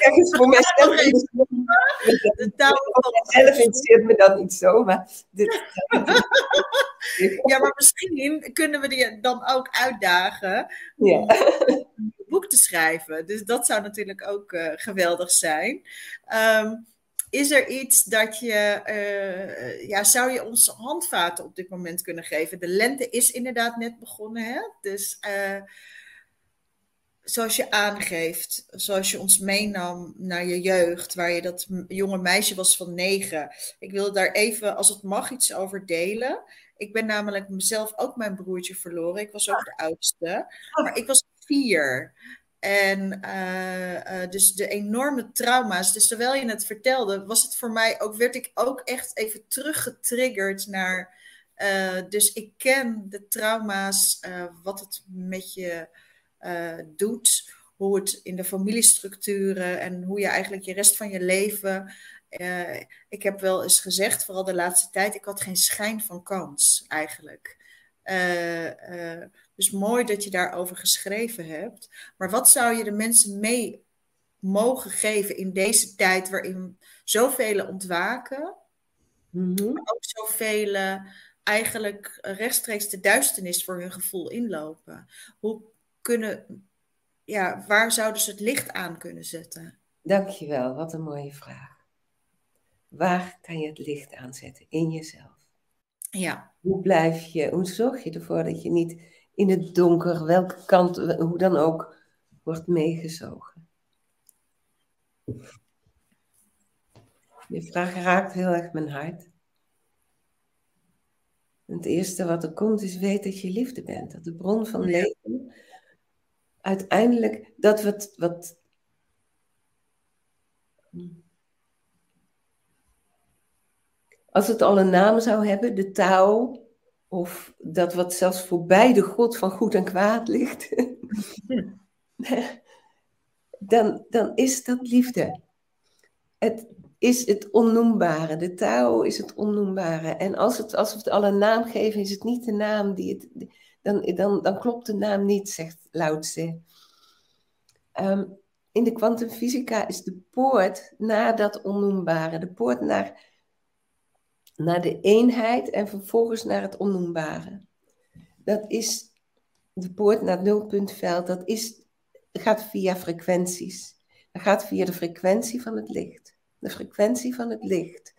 ergens voor mijzelf. De taal zelf interesseert me dat niet zo, maar. Dit, ja, maar misschien kunnen we die dan ook uitdagen ja. Boek te schrijven. Dus dat zou natuurlijk ook uh, geweldig zijn. Um, is er iets dat je, uh, ja, zou je ons handvaten op dit moment kunnen geven? De lente is inderdaad net begonnen, hè? Dus uh, zoals je aangeeft, zoals je ons meenam naar je jeugd, waar je dat jonge meisje was van negen. Ik wil daar even, als het mag, iets over delen. Ik ben namelijk mezelf ook mijn broertje verloren. Ik was ook de oudste, maar ik was En uh, uh, dus de enorme trauma's. Dus terwijl je het vertelde, was het voor mij ook, werd ik ook echt even teruggetriggerd naar. Uh, dus ik ken de trauma's, wat het met je doet. Hoe het in de familiestructuren en hoe je eigenlijk je rest van je leven. Ik heb wel eens gezegd, vooral de laatste tijd, ik had geen schijn van kans eigenlijk. Uh, dus mooi dat je daarover geschreven hebt. Maar wat zou je de mensen mee mogen geven in deze tijd waarin zoveel ontwaken, mm -hmm. maar ook zoveel eigenlijk rechtstreeks de duisternis voor hun gevoel inlopen. Hoe kunnen, ja, waar zouden ze het licht aan kunnen zetten? Dankjewel, wat een mooie vraag. Waar kan je het licht aanzetten? In jezelf. Ja. Hoe blijf je, hoe zorg je ervoor dat je niet in het donker, welke kant, hoe dan ook, wordt meegezogen? Die vraag raakt heel erg mijn hart. Het eerste wat er komt is weet dat je liefde bent. Dat de bron van leven uiteindelijk dat wat, wat als het al een naam zou hebben, de touw, of dat wat zelfs voorbij de God van goed en kwaad ligt, dan, dan is dat liefde. Het is het onnoembare. De touw is het onnoembare. En als, het, als we het al een naam geven, is het niet de naam die het. Dan, dan, dan klopt de naam niet, zegt Lao. Ehm, in de kwantumfysica is de poort naar dat onnoembare, de poort naar, naar de eenheid en vervolgens naar het onnoembare. Dat is de poort naar het nulpuntveld, dat is, gaat via frequenties. Dat gaat via de frequentie van het licht. De frequentie van het licht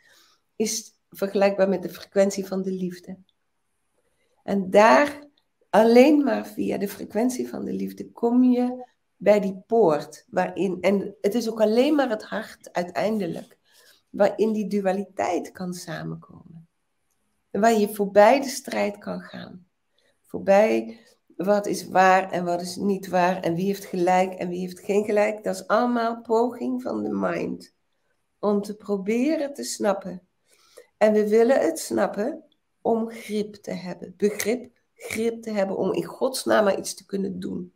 is vergelijkbaar met de frequentie van de liefde. En daar, alleen maar via de frequentie van de liefde, kom je bij die poort. Waarin, en het is ook alleen maar het hart uiteindelijk, waarin die dualiteit kan samenkomen. En waar je voorbij de strijd kan gaan. Voorbij wat is waar en wat is niet waar en wie heeft gelijk en wie heeft geen gelijk. Dat is allemaal poging van de mind. Om te proberen te snappen. En we willen het snappen om grip te hebben. Begrip, grip te hebben om in Gods naam maar iets te kunnen doen.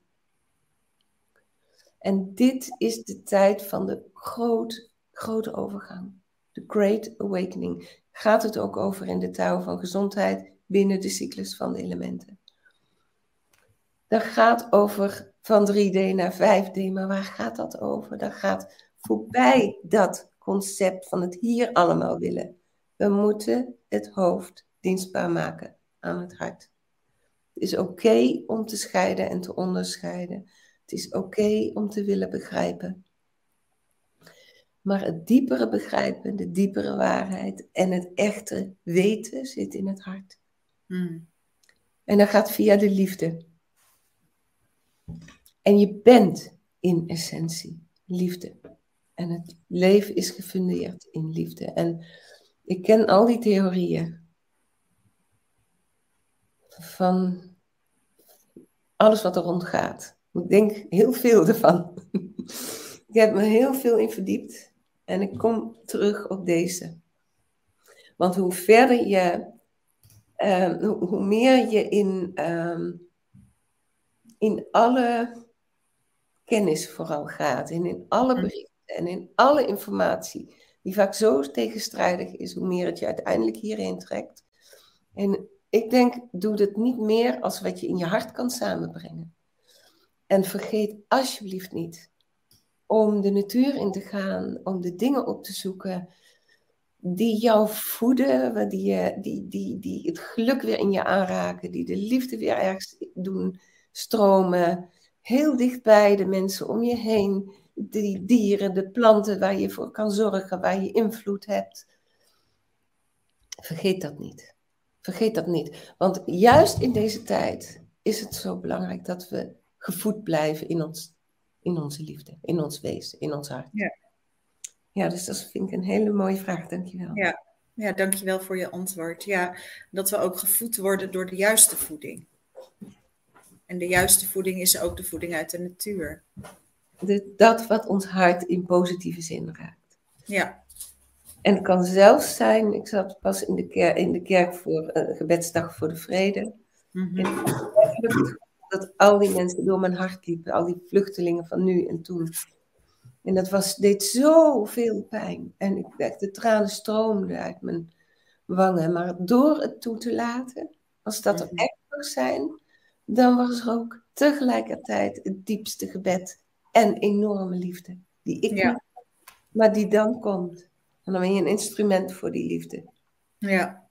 En dit is de tijd van de groot, grote overgang. De Great Awakening. Gaat het ook over in de touw van gezondheid binnen de cyclus van de elementen. Dat gaat over van 3D naar 5D, maar waar gaat dat over? Dat gaat voorbij dat concept van het hier allemaal willen. We moeten het hoofd dienstbaar maken aan het hart. Het is oké om te scheiden en te onderscheiden. Het is oké om te willen begrijpen. Maar het diepere begrijpen, de diepere waarheid en het echte weten zit in het hart. Hmm. En dat gaat via de liefde. En je bent in essentie liefde. En het leven is gefundeerd in liefde. En ik ken al die theorieën. Van alles wat er rondgaat. Ik denk heel veel ervan. ik heb me heel veel in verdiept en ik kom terug op deze. Want hoe verder je, ehm, hoe, meer je in, ehm, in alle kennis vooral gaat, en in alle mm. berichten en in alle informatie, die vaak zo tegenstrijdig is, hoe meer het je uiteindelijk hierheen trekt. En ik denk, doe het niet meer als wat je in je hart kan samenbrengen. En vergeet alsjeblieft niet om de natuur in te gaan, om de dingen op te zoeken die jou voeden, die, die, die, die het geluk weer in je aanraken, die de liefde weer ergens doen stromen. Heel dichtbij de mensen om je heen, die dieren, de planten waar je voor kan zorgen, waar je invloed hebt. Vergeet dat niet. Vergeet dat niet. Want juist in deze tijd is het zo belangrijk dat we gevoed blijven in, ons, in onze liefde, in ons wezen, in ons hart. Ja. ja, dus dat vind ik een hele mooie vraag. Dankjewel. Ja. ja, dankjewel voor je antwoord. Ja, dat we ook gevoed worden door de juiste voeding. En de juiste voeding is ook de voeding uit de natuur. De, dat wat ons hart in positieve zin raakt. Ja. En het kan zelfs zijn, ik zat pas in de, kerk, in de kerk voor uh, gebedsdag voor de vrede. Mm -hmm dat al die mensen door mijn hart liepen, al die vluchtelingen van nu en toen. En dat was, deed zoveel pijn. En ik, de tranen stroomden uit mijn wangen. Maar door het toe te laten, als dat er mhm. echt mag zijn, dan was er ook tegelijkertijd het diepste gebed en enorme liefde. Die ik ja. maar die dan komt. En dan ben je een instrument voor die liefde. Ja.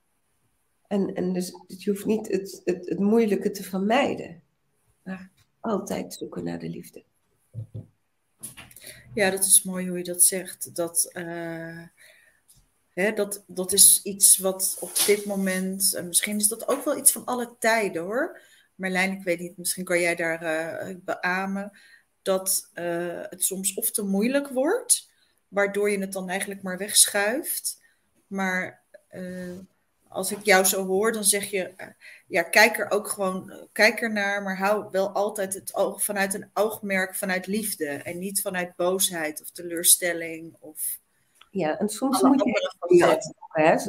En, en dus, je hoeft niet het, het, het moeilijke te vermijden, altijd zoeken naar de liefde. Ja, dat is mooi hoe je dat zegt. Dat, uh, hè, dat, dat is iets wat op dit moment, en misschien is dat ook wel iets van alle tijden hoor. Marlijn, ik weet niet, misschien kan jij daar uh, beamen dat uh, het soms of te moeilijk wordt, waardoor je het dan eigenlijk maar wegschuift. Maar als ik jou zo hoor, dan zeg je, eh, ja, kijk er ook gewoon, kijk er naar, maar hou wel altijd het oog vanuit een oogmerk vanuit liefde en niet vanuit boosheid of teleurstelling of. Ja, en soms moet je dat.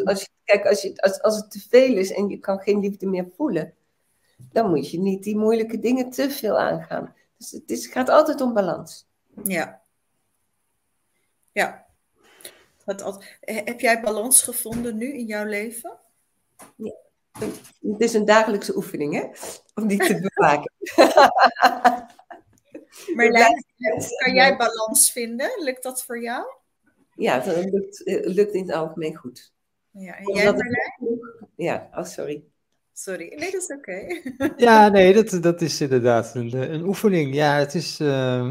Als je, kijk, als, je, als, als het te veel is en je kan geen liefde meer voelen, dan moet je niet die moeilijke dingen te veel aangaan. Dus het, is, het gaat altijd om balans. Ja. Ja. Heb jij balans gevonden nu in jouw leven? Ja. Het is een dagelijkse oefening, hè? Om die te bewaken. maar kan jij balans vinden? Lukt dat voor jou? Ja, dat lukt, eh, lukt in het algemeen goed. Ja, en jij Marlijn? Ja, oh sorry. Sorry, nee, dat is oké. ja, nee, dat, dat is inderdaad een, een oefening. Ja, het is... Uh...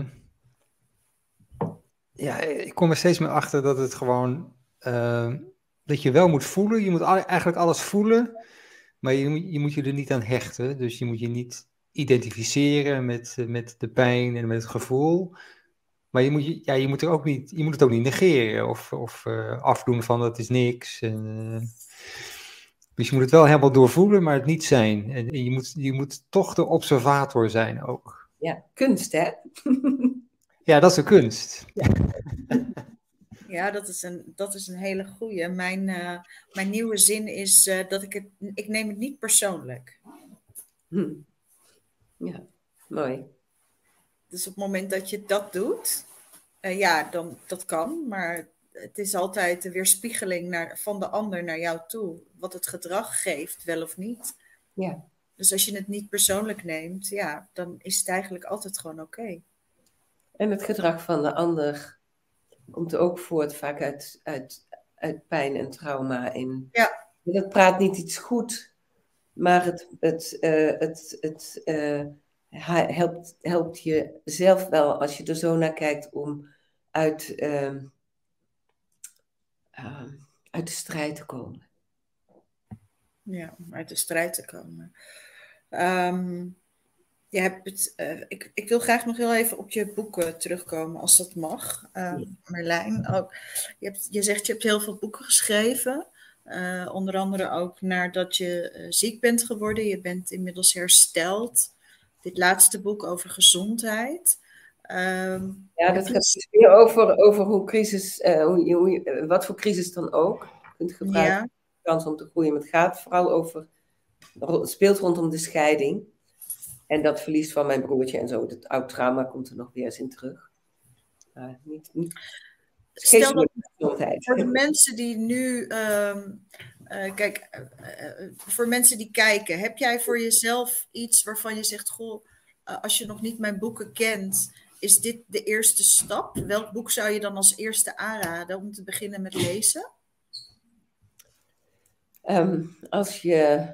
Ja, ik kom er steeds meer achter dat het gewoon... Uh dat je wel moet voelen. Je moet eigenlijk alles voelen, maar je, moet, je moet je er niet aan hechten. Dus je moet je niet identificeren met, eh, met de pijn en met het gevoel. Maar je moet, ja, je moet, er ook niet, je moet het ook niet negeren of, of uh, afdoen van dat is niks. En, uh, dus je moet het wel helemaal doorvoelen, maar het niet zijn. En, en je, moet, je moet toch de observator zijn ook. Ja, kunst hè? ja, dat is een kunst. Ja. Ja, dat is een, dat is een hele goede. Mijn, uh, mijn nieuwe zin is uh, dat ik het, ik neem het niet persoonlijk. Hm. Ja, mooi. Dus op het moment dat je dat doet, uh, ja, dan dat kan, maar het is altijd de weerspiegeling naar, van de ander naar jou toe, wat het gedrag geeft, wel of niet. Ja. Dus als je het niet persoonlijk neemt, ja, dan is het eigenlijk altijd gewoon oké. En het gedrag van de ander komt ook voort vaak uit, uit, uit pijn en trauma. In. Ja. Dat praat niet iets goed, maar het, het, uh, het, het uh, helpt, helpt je zelf wel als je er zo naar kijkt om uit, uh, uit de strijd te komen. Ja, om uit de strijd te komen. Um, je hebt het, uh, ik, ik wil graag nog heel even op je boeken terugkomen, als dat mag. Uh, Marlijn, ook, je, hebt, je zegt je hebt heel veel boeken geschreven. Uh, onder andere ook nadat je ziek bent geworden. Je bent inmiddels hersteld. Dit laatste boek over gezondheid. Um, ja, dat gaat dus meer over, over hoe crisis, hoe, hoe, wat voor crisis dan ook kunt gebruiken. Ja. Kans om te groeien. Maar het gaat vooral over, het speelt rondom de scheiding. En dat verlies van mijn broertje en zo, het oud trauma komt er nog weer eens in terug. Uh, niet, niet... Stel dat voor de mensen die nu, um, uh, kijk, uh, voor mensen die kijken, heb jij voor jezelf iets waarvan je zegt, goh, als je nog niet mijn boeken kent, is dit de eerste stap? Welk boek zou je dan als eerste aanraden om te beginnen met lezen? Um, als je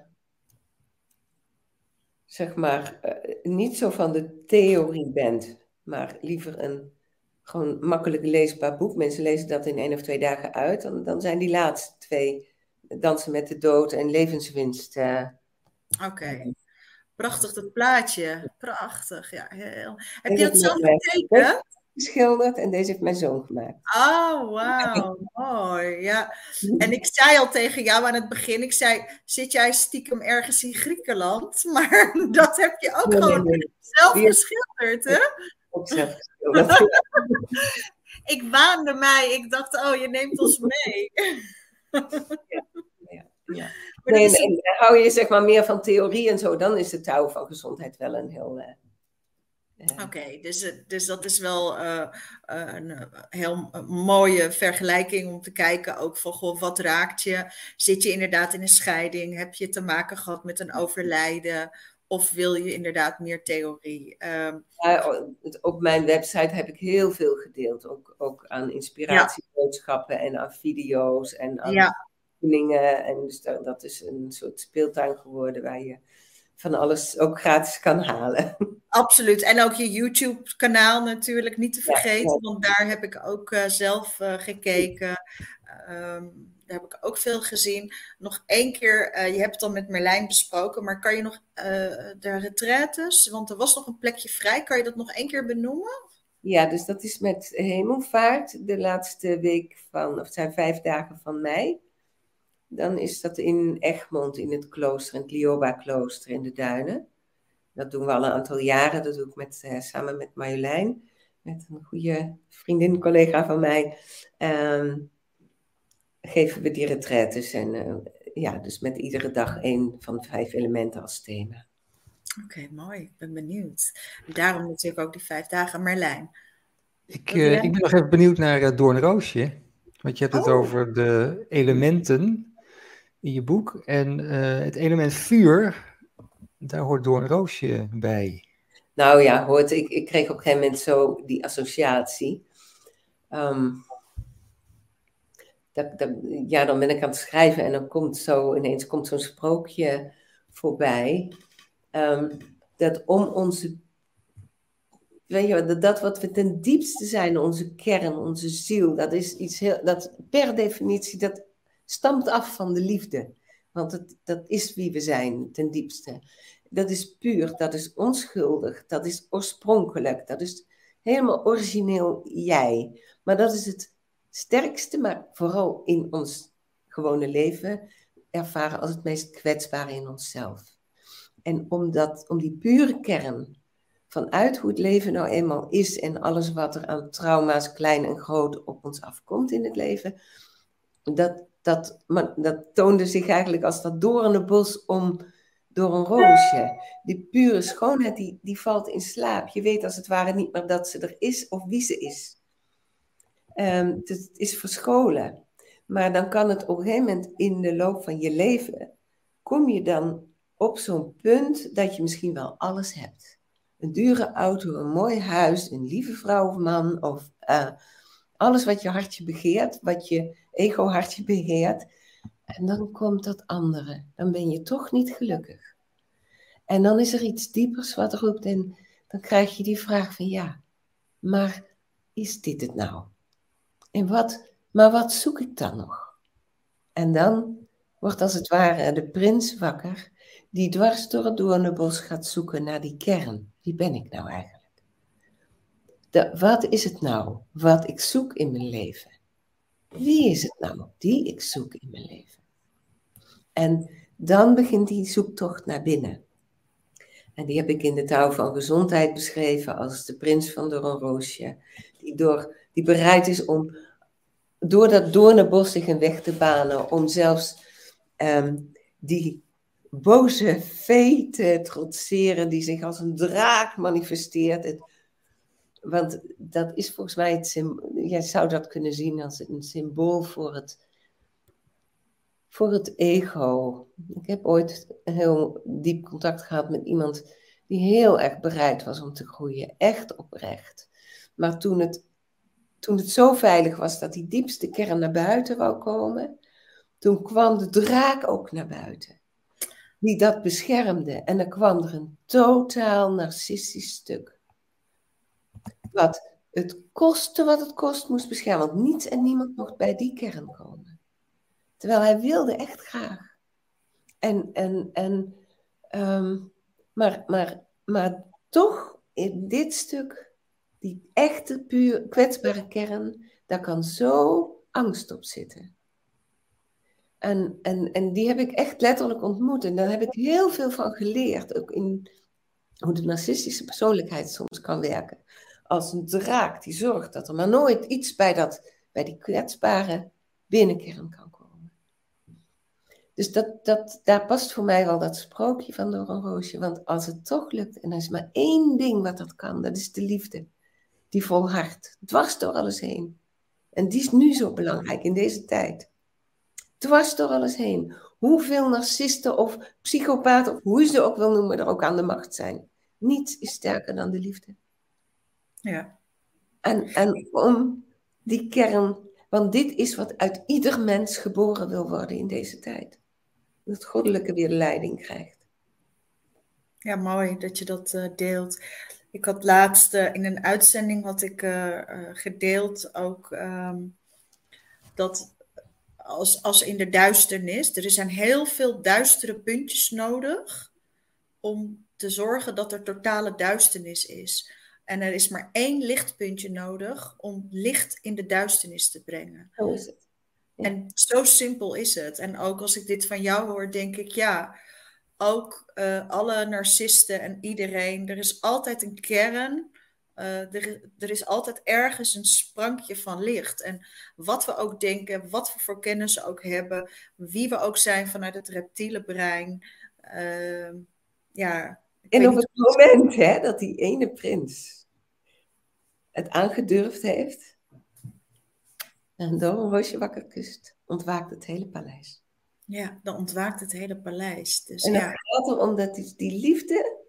zeg maar, uh, niet zo van de theorie bent, maar liever een gewoon makkelijk leesbaar boek. Mensen lezen dat in één of twee dagen uit. Dan, dan zijn die laatste twee, Dansen met de Dood en Levenswinst. Uh, Oké. Okay. Prachtig dat plaatje. Prachtig. Ja, heel... Heb je dat zelf getekend? Geschilderd en deze heeft mijn zoon gemaakt. Oh, wauw, mooi. Ja. En ik zei al tegen jou aan het begin, ik zei, zit jij stiekem ergens in Griekenland? Maar dat heb je ook gewoon zelf geschilderd, hè? Ook zelf geschilderd. ik waande mij, ik dacht, oh, je neemt ons mee. ja. ja. ja. Nee, nee, hou je zeg maar meer van theorie en zo, dan is de touw van gezondheid wel een heel... Uh, Oké, dus, eh, dus dat is wel uh, een heel mooie vergelijking om te kijken ook van goh, wat raakt je? Zit je inderdaad in een scheiding? Heb je te maken gehad met een overlijden? Of wil je inderdaad meer theorie? Um, ja, op mijn website heb ik heel veel gedeeld, ook, ook aan inspiratieboodschappen en aan video's en aan ja. oefeningen. En dus dat is een soort speeltuin geworden waar je van alles ook gratis kan halen. Absoluut. En ook je YouTube-kanaal natuurlijk niet te vergeten, want daar heb ik ook uh, zelf uh, gekeken. Um, daar heb ik ook veel gezien. Nog één keer, uh, je hebt het al met Merlijn besproken, maar kan je nog de retraites, want er was nog een plekje vrij, kan je dat nog één keer benoemen? Ja, dus dat is met hemelvaart, de laatste week van, of het zijn vijf dagen van mei. Dan is dat in Egmond, in het klooster, in het Lioba-klooster in de Duinen. Dat doen we al een aantal jaren. Dat doe ik met, uh, samen met Marjolein, met een goede vriendin, collega van mij. Um, geven we die retraites. En uh, ja, dus met iedere dag één van de vijf elementen als thema. Oké, mooi. Ik ben benieuwd. Daarom natuurlijk ook die vijf dagen Marlijn. Ik, uh, ik ben nog even benieuwd naar uh, Doornroosje. Want je hebt het oh. over de elementen in je boek. En uh, het element vuur, daar hoort Doornroosje bij. Nou ja, hoort, ik, ik kreeg op een gegeven moment zo die associatie. Um, dat, dat, ja, dan ben ik aan het schrijven en dan komt zo ineens komt zo'n sprookje voorbij. Um, dat om onze. Weet je, dat, dat wat we ten diepste zijn, onze kern, onze ziel, dat is iets heel. Dat per definitie, dat stamt af van de liefde. Want het, dat is wie we zijn, ten diepste. Dat is puur, dat is onschuldig, dat is oorspronkelijk, dat is helemaal origineel jij. Maar dat is het sterkste, maar vooral in ons gewone leven ervaren als het meest kwetsbare in onszelf. En om, dat, om die pure kern vanuit hoe het leven nou eenmaal is en alles wat er aan trauma's, klein en groot, op ons afkomt in het leven, dat, dat, maar dat toonde zich eigenlijk als dat bos om door een roosje. Die pure schoonheid, die, die valt in slaap. Je weet als het ware niet meer dat ze er is of wie ze is. Um, het is verscholen. Maar dan kan het op een gegeven moment in de loop van je leven, kom je dan op zo'n punt dat je misschien wel alles hebt. Een dure auto, een mooi huis, een lieve vrouw of man, of uh, alles wat je hartje begeert, wat je ego-hartje begeert. En dan komt dat andere. Dan ben je toch niet gelukkig. En dan is er iets diepers wat roept en dan krijg je die vraag van ja, maar is dit het nou? En wat, maar wat zoek ik dan nog? En dan wordt als het ware de prins wakker die dwars door het doornenbos gaat zoeken naar die kern. Wie ben ik nou eigenlijk? De, wat is het nou wat ik zoek in mijn leven? Wie is het nou die ik zoek in mijn leven? En dan begint die zoektocht naar binnen. En die heb ik in de touw van gezondheid beschreven als de prins van Doornroosje. Die, door, die bereid is om door dat doornenbos zich een weg te banen. Om zelfs um, die boze vee te trotseren die zich als een draak manifesteert. Want dat is volgens mij het symbool. Jij zou dat kunnen zien als een symbool voor het, voor het ego. Ik heb ooit heel diep contact gehad met iemand die heel erg bereid was om te groeien. Echt oprecht. Maar toen het, toen het zo veilig was dat die diepste kern naar buiten wou komen, toen kwam de draak ook naar buiten. Die dat beschermde. En dan kwam er een totaal narcistisch stuk wat het kostte wat het kost moest beschermen. Want niets en niemand mocht bij die kern komen. Terwijl hij wilde echt graag. En, en, en, um, maar, maar, maar toch in dit stuk, die echte, puur kwetsbare kern, daar kan zo angst op zitten. En, en, en die heb ik echt letterlijk ontmoet. En daar heb ik heel veel van geleerd. Ook in hoe de narcistische persoonlijkheid soms kan werken als een draak die zorgt dat er maar nooit iets bij, dat, bij die kwetsbare binnenkern kan komen. Dus dat, dat, daar past voor mij wel dat sprookje van door roosje. Want als het toch lukt, en er is maar één ding wat dat kan, dat is de liefde. Die volhardt, dwars door alles heen. En die is nu zo belangrijk in deze tijd. Dwars door alles heen. Hoeveel narcisten of psychopaten, of hoe je ze ook wil noemen, er ook aan de macht zijn. Niets is sterker dan de liefde. Ja. En, en om die kern Want dit is wat uit ieder mens geboren wil worden in deze tijd. Dat goddelijke weer leiding krijgt. Ja, mooi dat je dat uh, deelt. Ik had laatst uh, in een uitzending had ik uh, gedeeld ook um, dat als, als in de duisternis, er zijn heel veel duistere puntjes nodig om te zorgen dat er totale duisternis is. En er is maar één lichtpuntje nodig om licht in de duisternis te brengen. Zo is het. En zo simpel is het. En ook als ik dit van jou hoor, denk ik, ja, ook uh, alle narcisten en iedereen, er is altijd een kern. Uh, er, er, is altijd ergens een sprankje van licht. En wat we ook denken, wat we voor kennis ook hebben, wie we ook zijn vanuit het reptiele brein. Uh, ja, en op het moment hè, dat die ene prins het aangedurfd heeft en door een roosje wakker kust, ontwaakt het hele paleis. Ja, dan ontwaakt het hele paleis. Dus, en het ja. gaat erom dat die, die liefde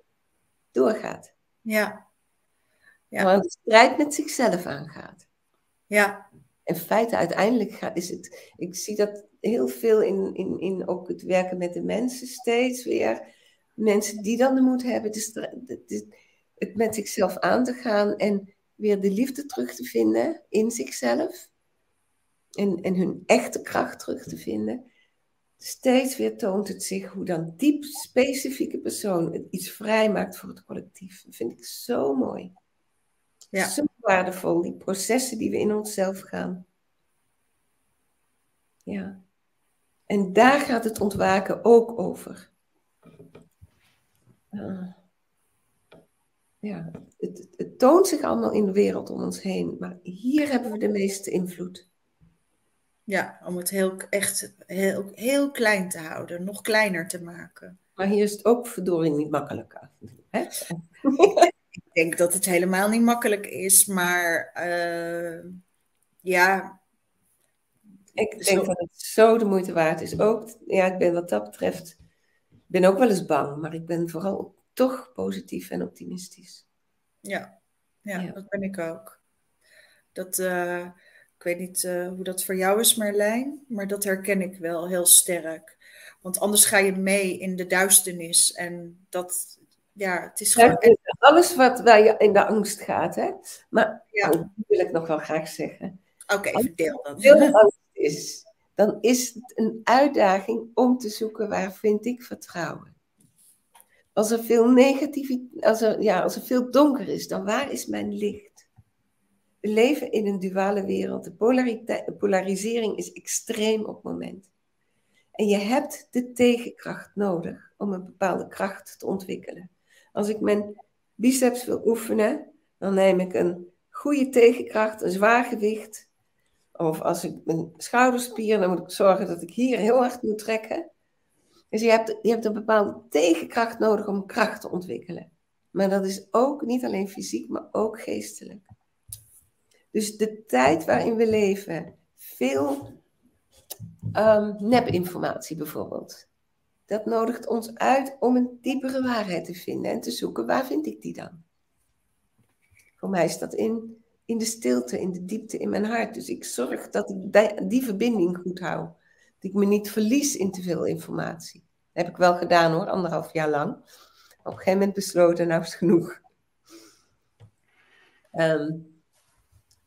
doorgaat. Ja. ja. Maar de strijd met zichzelf aangaat. Ja. In feite, uiteindelijk gaat, is het... Ik zie dat heel veel in, in, in ook het werken met de mensen steeds weer mensen die dan de moed hebben het, het met zichzelf aan te gaan en weer de liefde terug te vinden in zichzelf. En, en hun echte kracht terug te vinden. Steeds weer toont het zich hoe dan diep specifieke persoon iets vrijmaakt voor het collectief. Dat vind ik zo mooi. Ja. Zo waardevol, die processen die we in onszelf gaan. Ja. En daar gaat het ontwaken ook over. Uh, ja, het, het, toont zich allemaal in de wereld om ons heen, maar hier hebben we de meeste invloed. Ja, om het heel, echt heel, heel klein te houden, nog kleiner te maken. Maar hier is het ook verdorie niet makkelijk. Hè? Ik denk dat het helemaal niet makkelijk is, maar uh, ja. Ik denk dat het zo de moeite waard is. Ook, ja, ik ben wat dat betreft ben ook wel eens bang, maar ik ben vooral toch positief en optimistisch. Ja, ja, ja. dat ben ik ook. Dat, uh, ik weet niet uh, hoe dat voor jou is, Marlijn, maar dat herken ik wel heel sterk. Want anders ga je mee in de duisternis en dat, ja, het is gewoon... Ja, alles wat waar je in de angst gaat, hè. Maar ja. oh, dat wil ik nog wel graag zeggen. Oké, okay, verdeel dat. Veel angst is, dan is het een uitdaging om te zoeken waar vind ik vertrouwen. Als er veel negativiteit, als er, ja, als er veel donker is, dan waar is mijn licht? We leven in een duale wereld. De polarisering is extreem op het moment. En je hebt de tegenkracht nodig om een bepaalde kracht te ontwikkelen. Als ik mijn biceps wil oefenen, dan neem ik een goede tegenkracht, een zwaar gewicht, of als ik mijn schouderspieren, dan moet ik zorgen dat ik hier heel hard moet trekken. Dus je hebt, je hebt een bepaalde tegenkracht nodig om kracht te ontwikkelen. Maar dat is ook niet alleen fysiek, maar ook geestelijk. Dus de tijd waarin we leven, veel um, nepinformatie bijvoorbeeld. Dat nodigt ons uit om een diepere waarheid te vinden en te zoeken, waar vind ik die dan? Voor mij is dat in in de stilte, in de diepte in mijn hart. Dus ik zorg dat ik die verbinding goed hou. Dat ik me niet verlies in te veel informatie. Dat heb ik wel gedaan hoor, anderhalf jaar lang. Op een gegeven moment besloten, nou is genoeg. Um,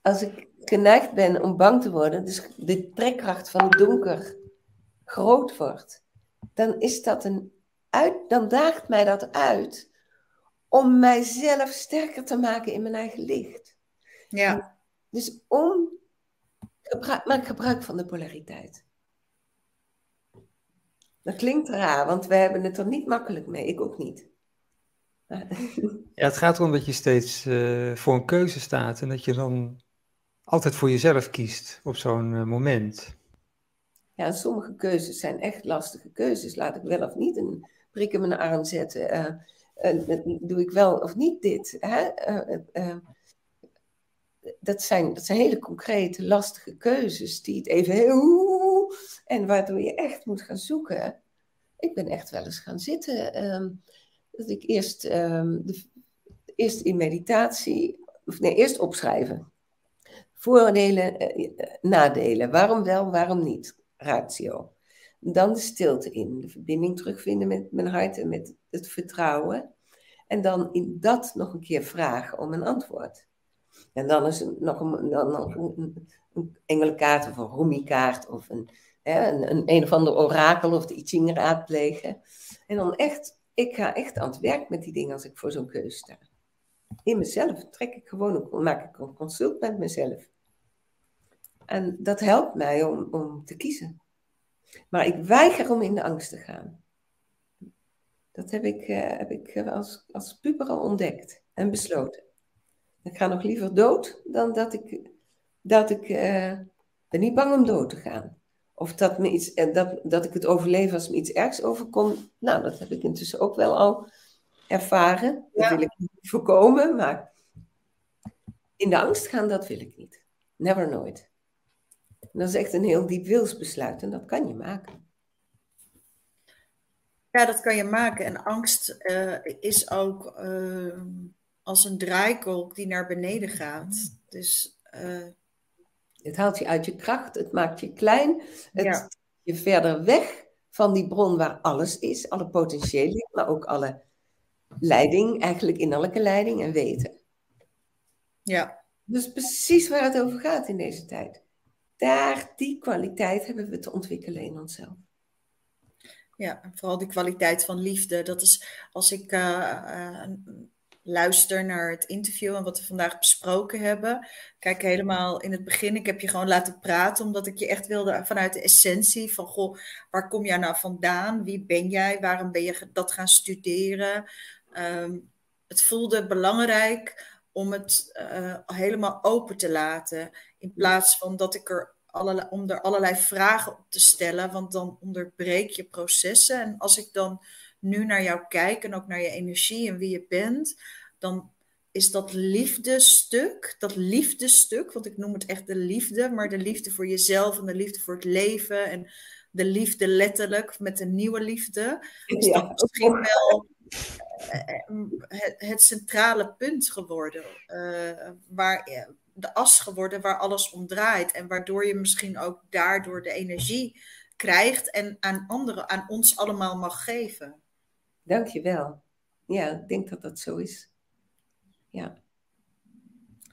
als ik geneigd ben om bang te worden, dus de trekkracht van het donker groot wordt, dan is dat een uit, dan daagt mij dat uit om mijzelf sterker te maken in mijn eigen licht. Ja. Dus om, maak gebruik van de polariteit. Dat klinkt raar, want we hebben het er niet makkelijk mee. Ik ook niet. Ja, het gaat erom dat je steeds uh, voor een keuze staat en dat je dan altijd voor jezelf kiest op zo'n uh, moment. Ja, sommige keuzes zijn echt lastige keuzes. Laat ik wel of niet een prik in mijn arm zetten. Uh, doe ik wel of niet dit? Hè? Dat, zijn, dat zijn hele concrete, lastige keuzes die het even heel. En waardoor je echt moet gaan zoeken. Ik ben echt wel eens gaan zitten. Um, dat ik eerst, um, de, eerst in meditatie, of nee, eerst opschrijven. Voordelen, eh, nadelen. Waarom wel, waarom niet? Ratio. Dan de stilte in. De verbinding terugvinden met mijn hart en met het vertrouwen. En dan in dat nog een keer vragen om een antwoord. En dan is nog een, dan nog een, een engelenkaart of een roemikaart of een, hè, een, een, een of ander orakel of de I Ching raadplegen. En dan echt, ik ga echt aan het werk met die dingen als ik voor zo'n keuze sta. In mezelf trek ik gewoon, een, maak ik een consult met mezelf. En dat helpt mij om, om te kiezen. Maar ik weiger om in de angst te gaan. Dat heb ik, uh, heb ik als, als puber al ontdekt en besloten. Ik ga nog liever dood dan dat ik, dat ik uh, ben niet bang om dood te gaan. Of dat, me iets, eh, dat, dat ik het overleef als me iets ergs overkomt. Nou, dat heb ik intussen ook wel al ervaren. Dat wil ik niet voorkomen, maar in de angst gaan, dat wil ik niet. Never nooit. dat is echt een heel diep wilsbesluit en dat kan je maken. Ja, dat kan je maken. En angst uh, is ook uh, als een draaikolk die naar beneden gaat. Dus, uh... Het haalt je uit je kracht, het maakt je klein, het ja. je verder weg van die bron waar alles is, alle potentiële, maar ook alle leiding, eigenlijk innerlijke leiding en weten. Ja. Dus precies waar het over gaat in deze tijd. Daar, die kwaliteit hebben we te ontwikkelen in onszelf. Ja, vooral die kwaliteit van liefde. Dat is als ik uh, uh, luister naar het interview en wat we vandaag besproken hebben. Kijk, helemaal in het begin, ik heb je gewoon laten praten, omdat ik je echt wilde vanuit de essentie van, goh, waar kom jij nou vandaan? Wie ben jij? Waarom ben je dat gaan studeren? Um, het voelde belangrijk om het uh, helemaal open te laten, in plaats van dat ik er allerlei, om er allerlei vragen op te stellen, want dan onderbreek je processen. En als ik dan nu naar jou kijk en ook naar je energie en wie je bent, dan is dat liefdestuk, dat liefdestuk, want ik noem het echt de liefde, maar de liefde voor jezelf en de liefde voor het leven en de liefde letterlijk met een nieuwe liefde, is ja. dat misschien wel het, het centrale punt geworden, uh, waar de as geworden waar alles om draait. En waardoor je misschien ook daardoor de energie krijgt en aan anderen, aan ons allemaal mag geven. Dankjewel. Ja, ik denk dat dat zo is. Ja.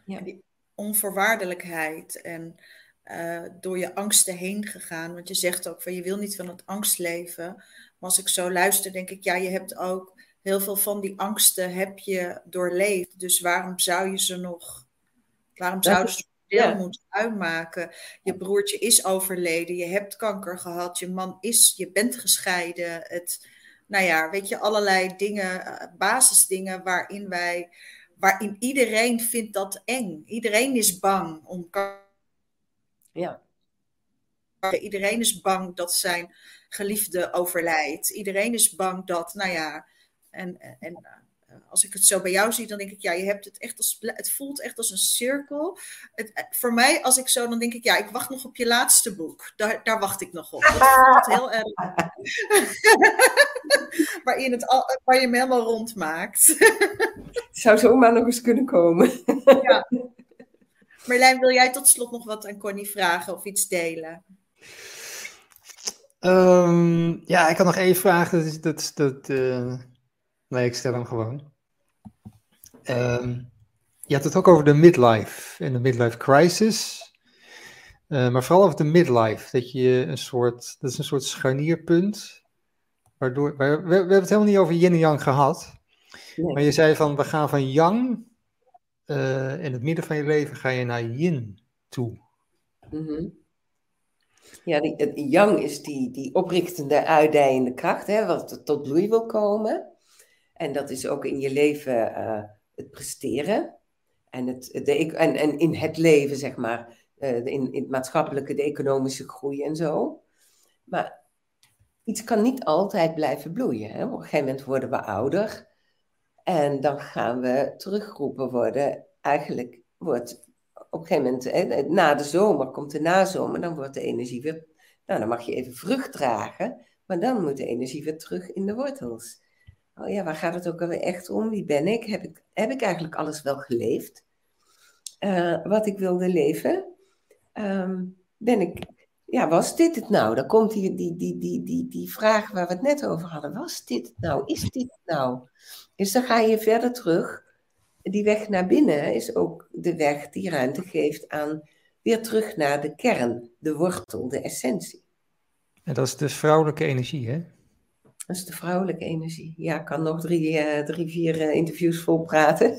ja. Die onvoorwaardelijkheid en uh, door je angsten heen gegaan. Want je zegt ook van je wil niet van het angstleven. Maar als ik zo luister, denk ik, ja, je hebt ook heel veel van die angsten heb je doorleefd. Dus waarom zou je ze nog Waarom zouden ze deel ja. moeten uitmaken? Je broertje is overleden, je hebt kanker gehad, je man is, je bent gescheiden. Het, nou ja, weet je, allerlei dingen, eh, basisdingen waarin wij, waarin iedereen vindt dat eng. Iedereen is bang om Ja. Iedereen is bang dat zijn geliefde overlijdt. Iedereen is bang dat, nou ja, en, en als ik het zo bij jou zie, dan denk ik, ja, je hebt het echt als, het voelt echt als een cirkel. Het, eh, voor mij, als ik zo, dan denk ik, ja, ik wacht nog op je laatste boek. Daar, daar wacht ik nog op. Dat voelt heel erg. Waarin het al, waar je hem helemaal rond maakt. het zou zomaar nog eens kunnen komen. ja. Marlijn, wil jij tot slot nog wat aan Connie vragen of iets delen? Um, ja, ik had nog één vraag. Dat is dat, dat uh... Nee, ik stel hem gewoon. Um, je had het ook over de midlife en de midlife crisis. Uh, maar vooral over de midlife. Dat je een soort, dat is een soort scharnierpunt. Waardoor, we, we, we hebben het helemaal niet over yin en yang gehad. Nee. Maar je zei van, we gaan van yang. Uh, in het midden van je leven ga je naar yin toe. Mm -hmm. Ja, die, yang is die, die oprichtende, uitdijende kracht, hè, wat tot bloei wil komen. En dat is ook in je leven uh, het presteren. En, het, de, en, en in het leven, zeg maar. Uh, in, in het maatschappelijke, de economische groei en zo. Maar iets kan niet altijd blijven bloeien. Hè? Op een gegeven moment worden we ouder. En dan gaan we teruggeroepen worden. Eigenlijk wordt op een gegeven moment, hè, na de zomer komt de nazomer, dan wordt de energie weer. Nou, dan mag je even vrucht dragen. Maar dan moet de energie weer terug in de wortels oh ja, waar gaat het ook alweer echt om? Wie ben ik? Heb ik, heb ik eigenlijk alles wel geleefd? eh, wat ik wilde leven, ehm, ben ik, ja, was dit het nou? Dan komt die, die, die, die, die, die vraag waar we het net over hadden. Was dit nou? Is dit nou? Dus dan ga je verder terug. Die weg naar binnen is ook de weg die ruimte geeft aan weer terug naar de kern, de wortel, de essentie. En dat is dus vrouwelijke energie, hè? Dat is de vrouwelijke energie. Ja, ik kan nog drie, uh, drie vier uh, interviews vol praten.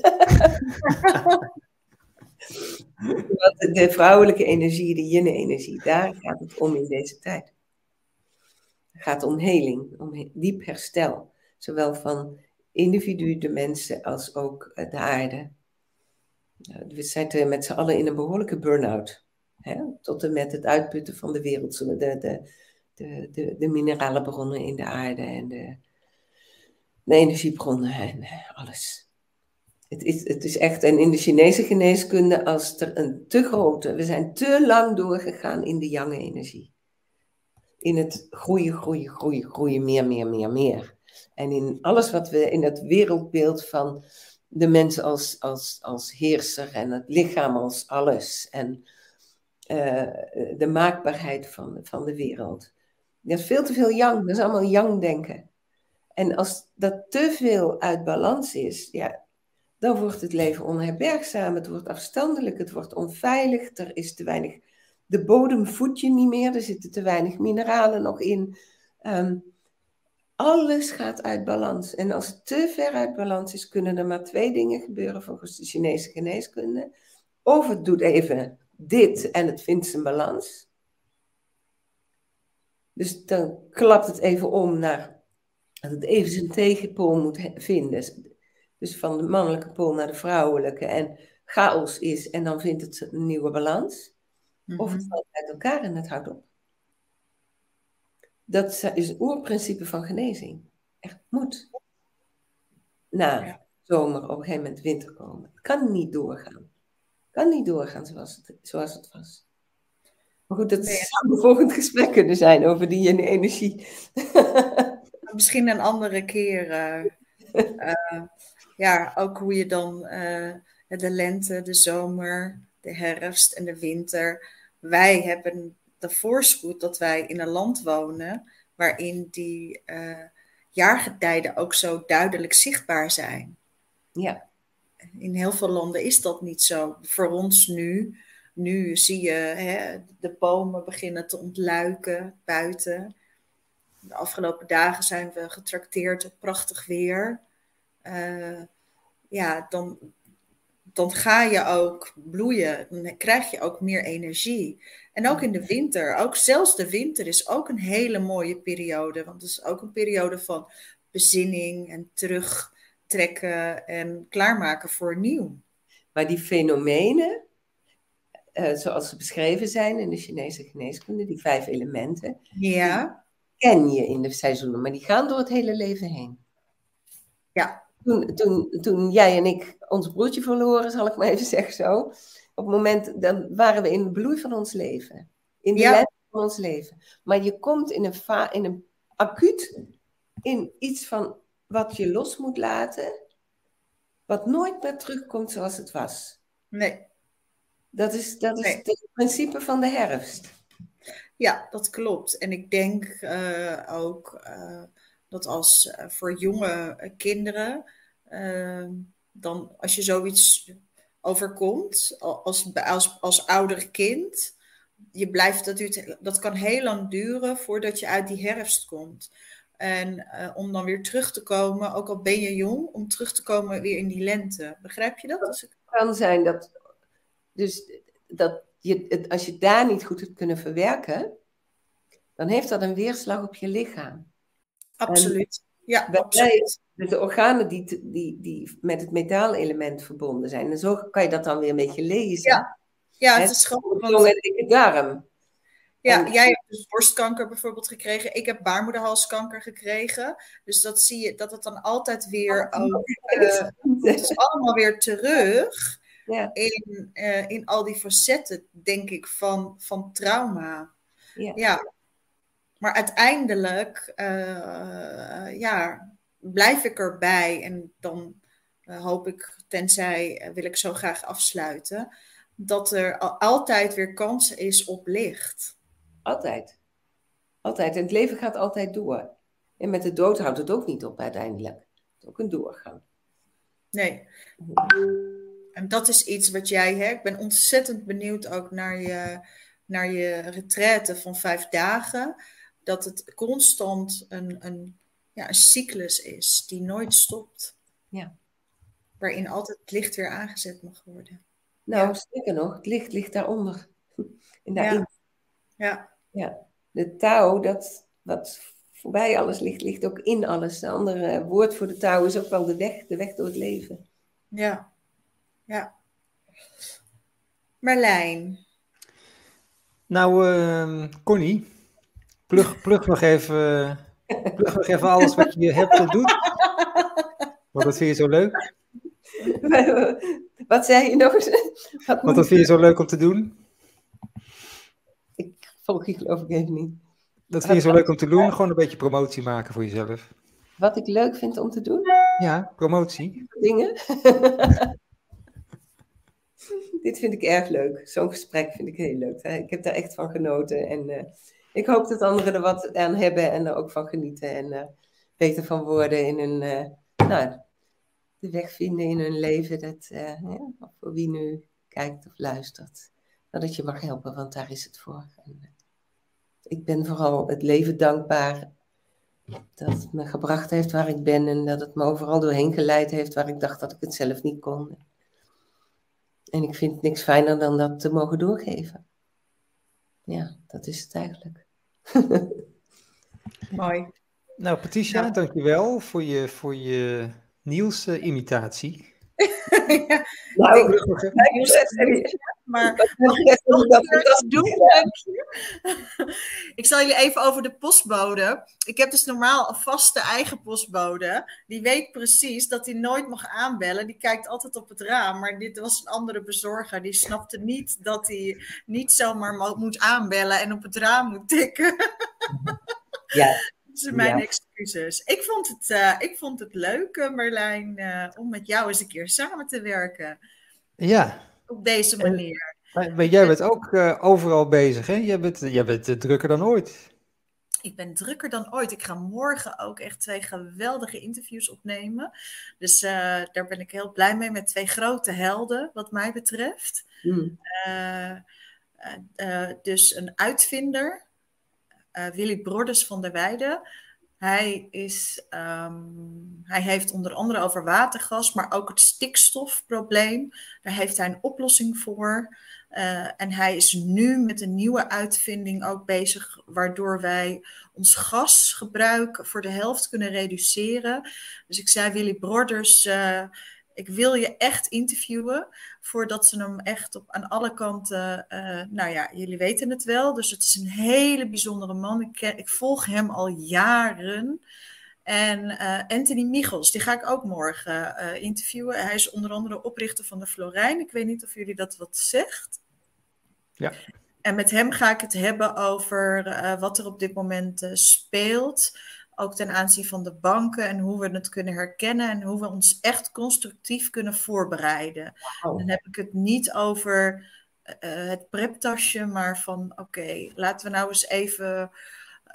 de vrouwelijke energie, de yin-energie, daar gaat het om in deze tijd. Het gaat om heling, om diep herstel. Zowel van individu, de mensen, als ook eh, de aarde. We zitten met z'n allen in een behoorlijke burn-out. Tot en met het uitputten van de wereld, de, de, de minerale in de aarde en de, de energiebronnen en eh, alles. Het is, het is echt, en in de Chinese geneeskunde, als er een te grote, we zijn te lang doorgegaan in de jonge energie. In het groeien, groeien, groeien, groeien, meer, meer, meer, meer. En in alles wat we, in dat wereldbeeld van de mens als, als, als heerser en het lichaam als alles. En uh, de maakbaarheid van, van de wereld. Dat is veel te veel yang. Dat is allemaal yang denken. En als dat te veel uit balans is, ja, dan wordt het leven onherbergzaam. Het wordt afstandelijk, het wordt onveilig. Er is te weinig. De bodem voedt je niet meer. Er zitten te weinig mineralen nog in. Um, alles gaat uit balans. En als het te ver uit balans is, kunnen er maar twee dingen gebeuren volgens de Chinese geneeskunde. Of het doet even dit en het vindt zijn balans. Dus dan klapt het even om naar dat het even zijn tegenpool moet vinden. Dus van de mannelijke pool naar de vrouwelijke. En chaos is en dan vindt het een nieuwe balans. Of het mhm. valt uit elkaar en het houdt op. Dat is het oerprincipe van genezing. Echt moet. Na zomer op een gegeven moment winter komen. Het kan niet doorgaan. Het kan niet doorgaan zoals het, zoals het was. Maar goed, dat zou een volgend gesprek kunnen zijn over die energie. Misschien een andere keer. Uh, uh, ja, ook hoe je dan uh, de lente, de zomer, de herfst en de winter. Wij hebben de voorspoed dat wij in een land wonen waarin die jaargetijden ook zo duidelijk zichtbaar zijn. Ja. In heel veel landen is dat niet zo. Voor ons nu nu zie je hè, de bomen beginnen te ontluiken buiten. De afgelopen dagen zijn we getrakteerd op prachtig weer. Uh, ja, dan, dan ga je ook bloeien. Dan krijg je ook meer energie. En ook in de winter, ook zelfs de winter is ook een hele mooie periode. Want het is ook een periode van bezinning en terugtrekken en klaarmaken voor nieuw. Maar die fenomenen, uh, zoals ze beschreven zijn in de Chinese geneeskunde, die vijf elementen, ja. ken je in de seizoenen, maar die gaan door het hele leven heen. Ja. Toen, toen, toen jij en ik ons broertje verloren, zal ik maar even zeggen zo, op het moment, dan waren we in de bloei van ons leven. In de ja. van ons leven. Maar je komt in een, fa in een acuut, in iets van wat je los moet laten, wat nooit meer terugkomt zoals het was. Nee. Dat is, dat is het principe van de herfst. Ja, dat klopt. En ik denk uh, ook uh, dat als uh, voor jonge kinderen, dan als je zoiets overkomt, als, als, als ouder kind, je blijft, dat, duurt, dat kan heel lang duren voordat je uit die herfst komt. En om dan weer terug te komen, ook al ben je jong, om terug te komen weer in die lente. Begrijp je dat? Het kan zijn dat dus dat je, als je daar niet goed hebt kunnen verwerken, dan heeft dat een weerslag op je lichaam. Absoluut. ja, absoluut. Dus de organen die, die, die met het metaalelement verbonden zijn. En zo kan je dat dan weer een beetje lezen. Ja, ja het is gewoon. De darm. Ja, jij hebt dus borstkanker bijvoorbeeld gekregen. Ik heb baarmoederhalskanker gekregen. Dus dat zie je, dat het dan altijd weer oh, ook. Uh, het is allemaal weer terug in, uh, in al die facetten, denk ik, van, van trauma. Ja. ja. Maar uiteindelijk uh, ja, blijf ik erbij en dan hoop ik, tenzij wil ik zo graag afsluiten, dat er altijd weer kans is op licht. Altijd. Altijd. En het leven gaat altijd door. En met de dood houdt het ook niet op uiteindelijk. Het is ook een doorgang. Nee. En dat is iets wat jij, hè, ik ben ontzettend benieuwd ook naar je, naar je retraite van vijf dagen. Dat het constant een, een, ja, een cyclus is die nooit stopt. Ja. Waarin altijd het licht weer aangezet mag worden. Nou, ja. zeker nog, het licht ligt daaronder. En daarin. Ja. ja. ja. De touw, dat wat voorbij alles ligt, ligt ook in alles. Een andere woord voor de touw is ook wel de weg, de weg door het leven. Ja, ja. Marlijn. Nou, uh, Connie, plug, plug, nog even, plug nog even alles wat je hebt en doet. Want dat vind je zo leuk. Wat zei je nog Wat Want dat vind je zo leuk om te doen? Ik volg je geloof ik even niet. Dat vind je zo leuk om te doen? Gewoon een beetje promotie maken voor jezelf. Wat ik leuk vind om te doen? Ja, promotie. Dingen. Dit vind ik erg leuk. Zo'n gesprek vind ik heel leuk. Ik heb daar echt van genoten. En uh, ik hoop dat anderen er wat aan hebben en er ook van genieten. En uh, beter van worden in hun, uh, nou, de weg vinden in hun leven. Dat, voor wie nu kijkt of luistert. Dat je mag helpen, want daar is het voor. En, ik ben vooral het leven dankbaar dat het me gebracht heeft waar ik ben en dat het me overal doorheen geleid heeft waar ik dacht dat ik het zelf niet kon. En ik vind niks fijner dan dat te mogen doorgeven. Ja, dat is het eigenlijk. Mooi. Nou, Patricia, ja. dankjewel voor je, voor je Niels-imitatie. ja, nou, ik, ik, maar mag ik dat doen? ik zal jullie even over de postbode. Ik heb dus normaal een vaste eigen postbode. Die weet precies dat hij nooit mag aanbellen. Die kijkt altijd op het raam. Maar dit was een andere bezorger. Die snapte niet dat hij niet zomaar moet aanbellen en op het raam moet tikken. ja. Dus mijn excuses. Ik vond het, uh, ik vond het leuk, uh, Marlijn, uh, om met jou eens een keer samen te werken. Ja. Op deze manier. Maar, maar jij bent ook overal bezig, hè? Jij bent, jij bent drukker dan ooit. Ik ben drukker dan ooit. Ik ga morgen ook echt twee geweldige interviews opnemen. Dus daar ben ik heel blij mee met twee grote helden, wat mij betreft. Mm. dus een uitvinder, Willy Broders van der Weijden. Hij, is, um, hij heeft onder andere over watergas, maar ook het stikstofprobleem. Daar heeft hij een oplossing voor. Uh, en hij is nu met een nieuwe uitvinding ook bezig, waardoor wij ons gasgebruik voor de helft kunnen reduceren. Dus ik zei Willy Broders, uh, ik wil je echt interviewen voordat ze hem echt op, aan alle kanten, uh, nou ja, jullie weten het wel. Dus het is een hele bijzondere man. Ik, ik volg hem al jaren. En uh, Anthony Michels, die ga ik ook morgen uh, interviewen. Hij is onder andere oprichter van de Florijn. Ik weet niet of jullie dat wat zegt. Ja. En met hem ga ik het hebben over wat er op dit moment speelt ook ten aanzien van de banken en hoe we het kunnen herkennen en hoe we ons echt constructief kunnen voorbereiden. Wow. Dan heb ik het niet over uh, het preptasje, maar van oké, laten we nou eens even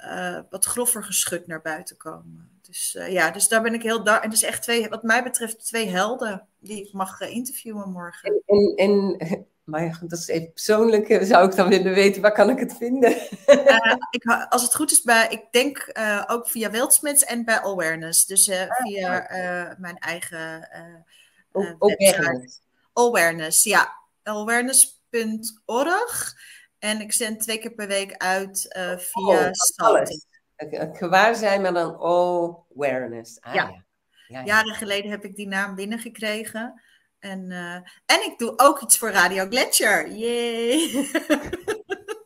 uh, wat grover geschud naar buiten komen. Dus uh, ja, dus daar ben ik heel daar. En dus echt twee, wat mij betreft, twee helden die ik mag interviewen morgen. En, en, en maar ja, dat is even persoonlijk. Zou ik dan willen weten, waar kan ik het vinden? uh, ik, als het goed is, bij, ik denk uh, ook via Wildsmiths en bij Awareness. Dus uh, via mijn eigen Awareness. Awareness, ja. Awareness.org. En ik zend twee keer per week uit via oh. Het gewaar zijn, maar dan awareness. Ah, ja. Ja. Ja, Jaren geleden heb ik die naam binnengekregen. En, uh, en ik doe ook iets voor Radio Gletscher. Yay!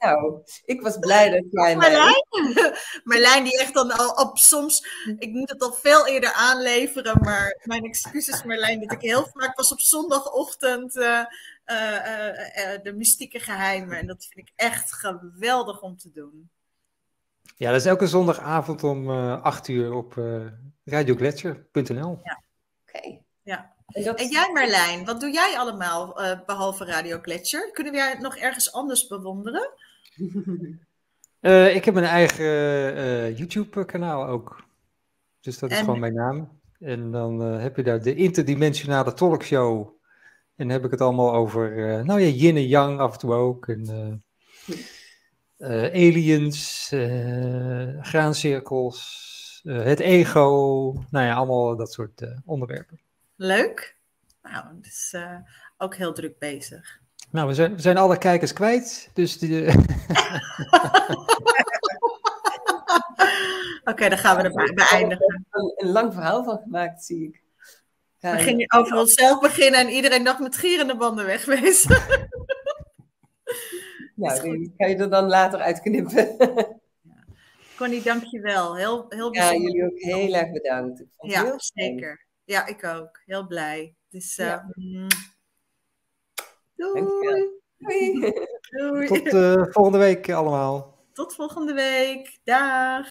Nou, ik was blij dat jij Marlijn, Marlijn die echt dan al op soms... Ik moet het al veel eerder aanleveren, maar mijn excuses Marlijn... dat ik heel vaak was op zondagochtend uh, uh, de mystieke geheimen. En dat vind ik echt geweldig om te doen. Ja, dat is elke zondagavond om 8 uur op radiogletscher.nl. Ja, oké. Okay. Ja. En, jij Marlijn, wat doe jij allemaal uh, behalve Radio Gletscher? Kunnen we jij nog ergens anders bewonderen? Uh, ik heb een eigen uh, YouTube-kanaal ook. Dus dat is gewoon mijn naam. En dan heb je daar de interdimensionale talkshow. En dan heb ik het allemaal over, nou ja, yin en yang af en toe ook. En aliens, graancirkels, het ego. Nou ja, allemaal dat soort onderwerpen. Leuk. Nou, het is uh, ook heel druk bezig. Nou, we zijn, we zijn alle kijkers kwijt, dus die... Oké, dan gaan we erbij beëindigen. Een, een lang verhaal van gemaakt, zie ik. we gingen over onszelf beginnen en iedereen nog met gierende banden wegwezen. nou, die kan je er dan later uitknippen. Connie, dank je wel. Heel, heel ja, jullie ook heel erg bedankt. Ja, zeker. Ja, ik ook. Heel blij. Dus, uh, ja. Mm. doei. Doei. Tot uh, volgende week allemaal. Tot volgende week. Dag.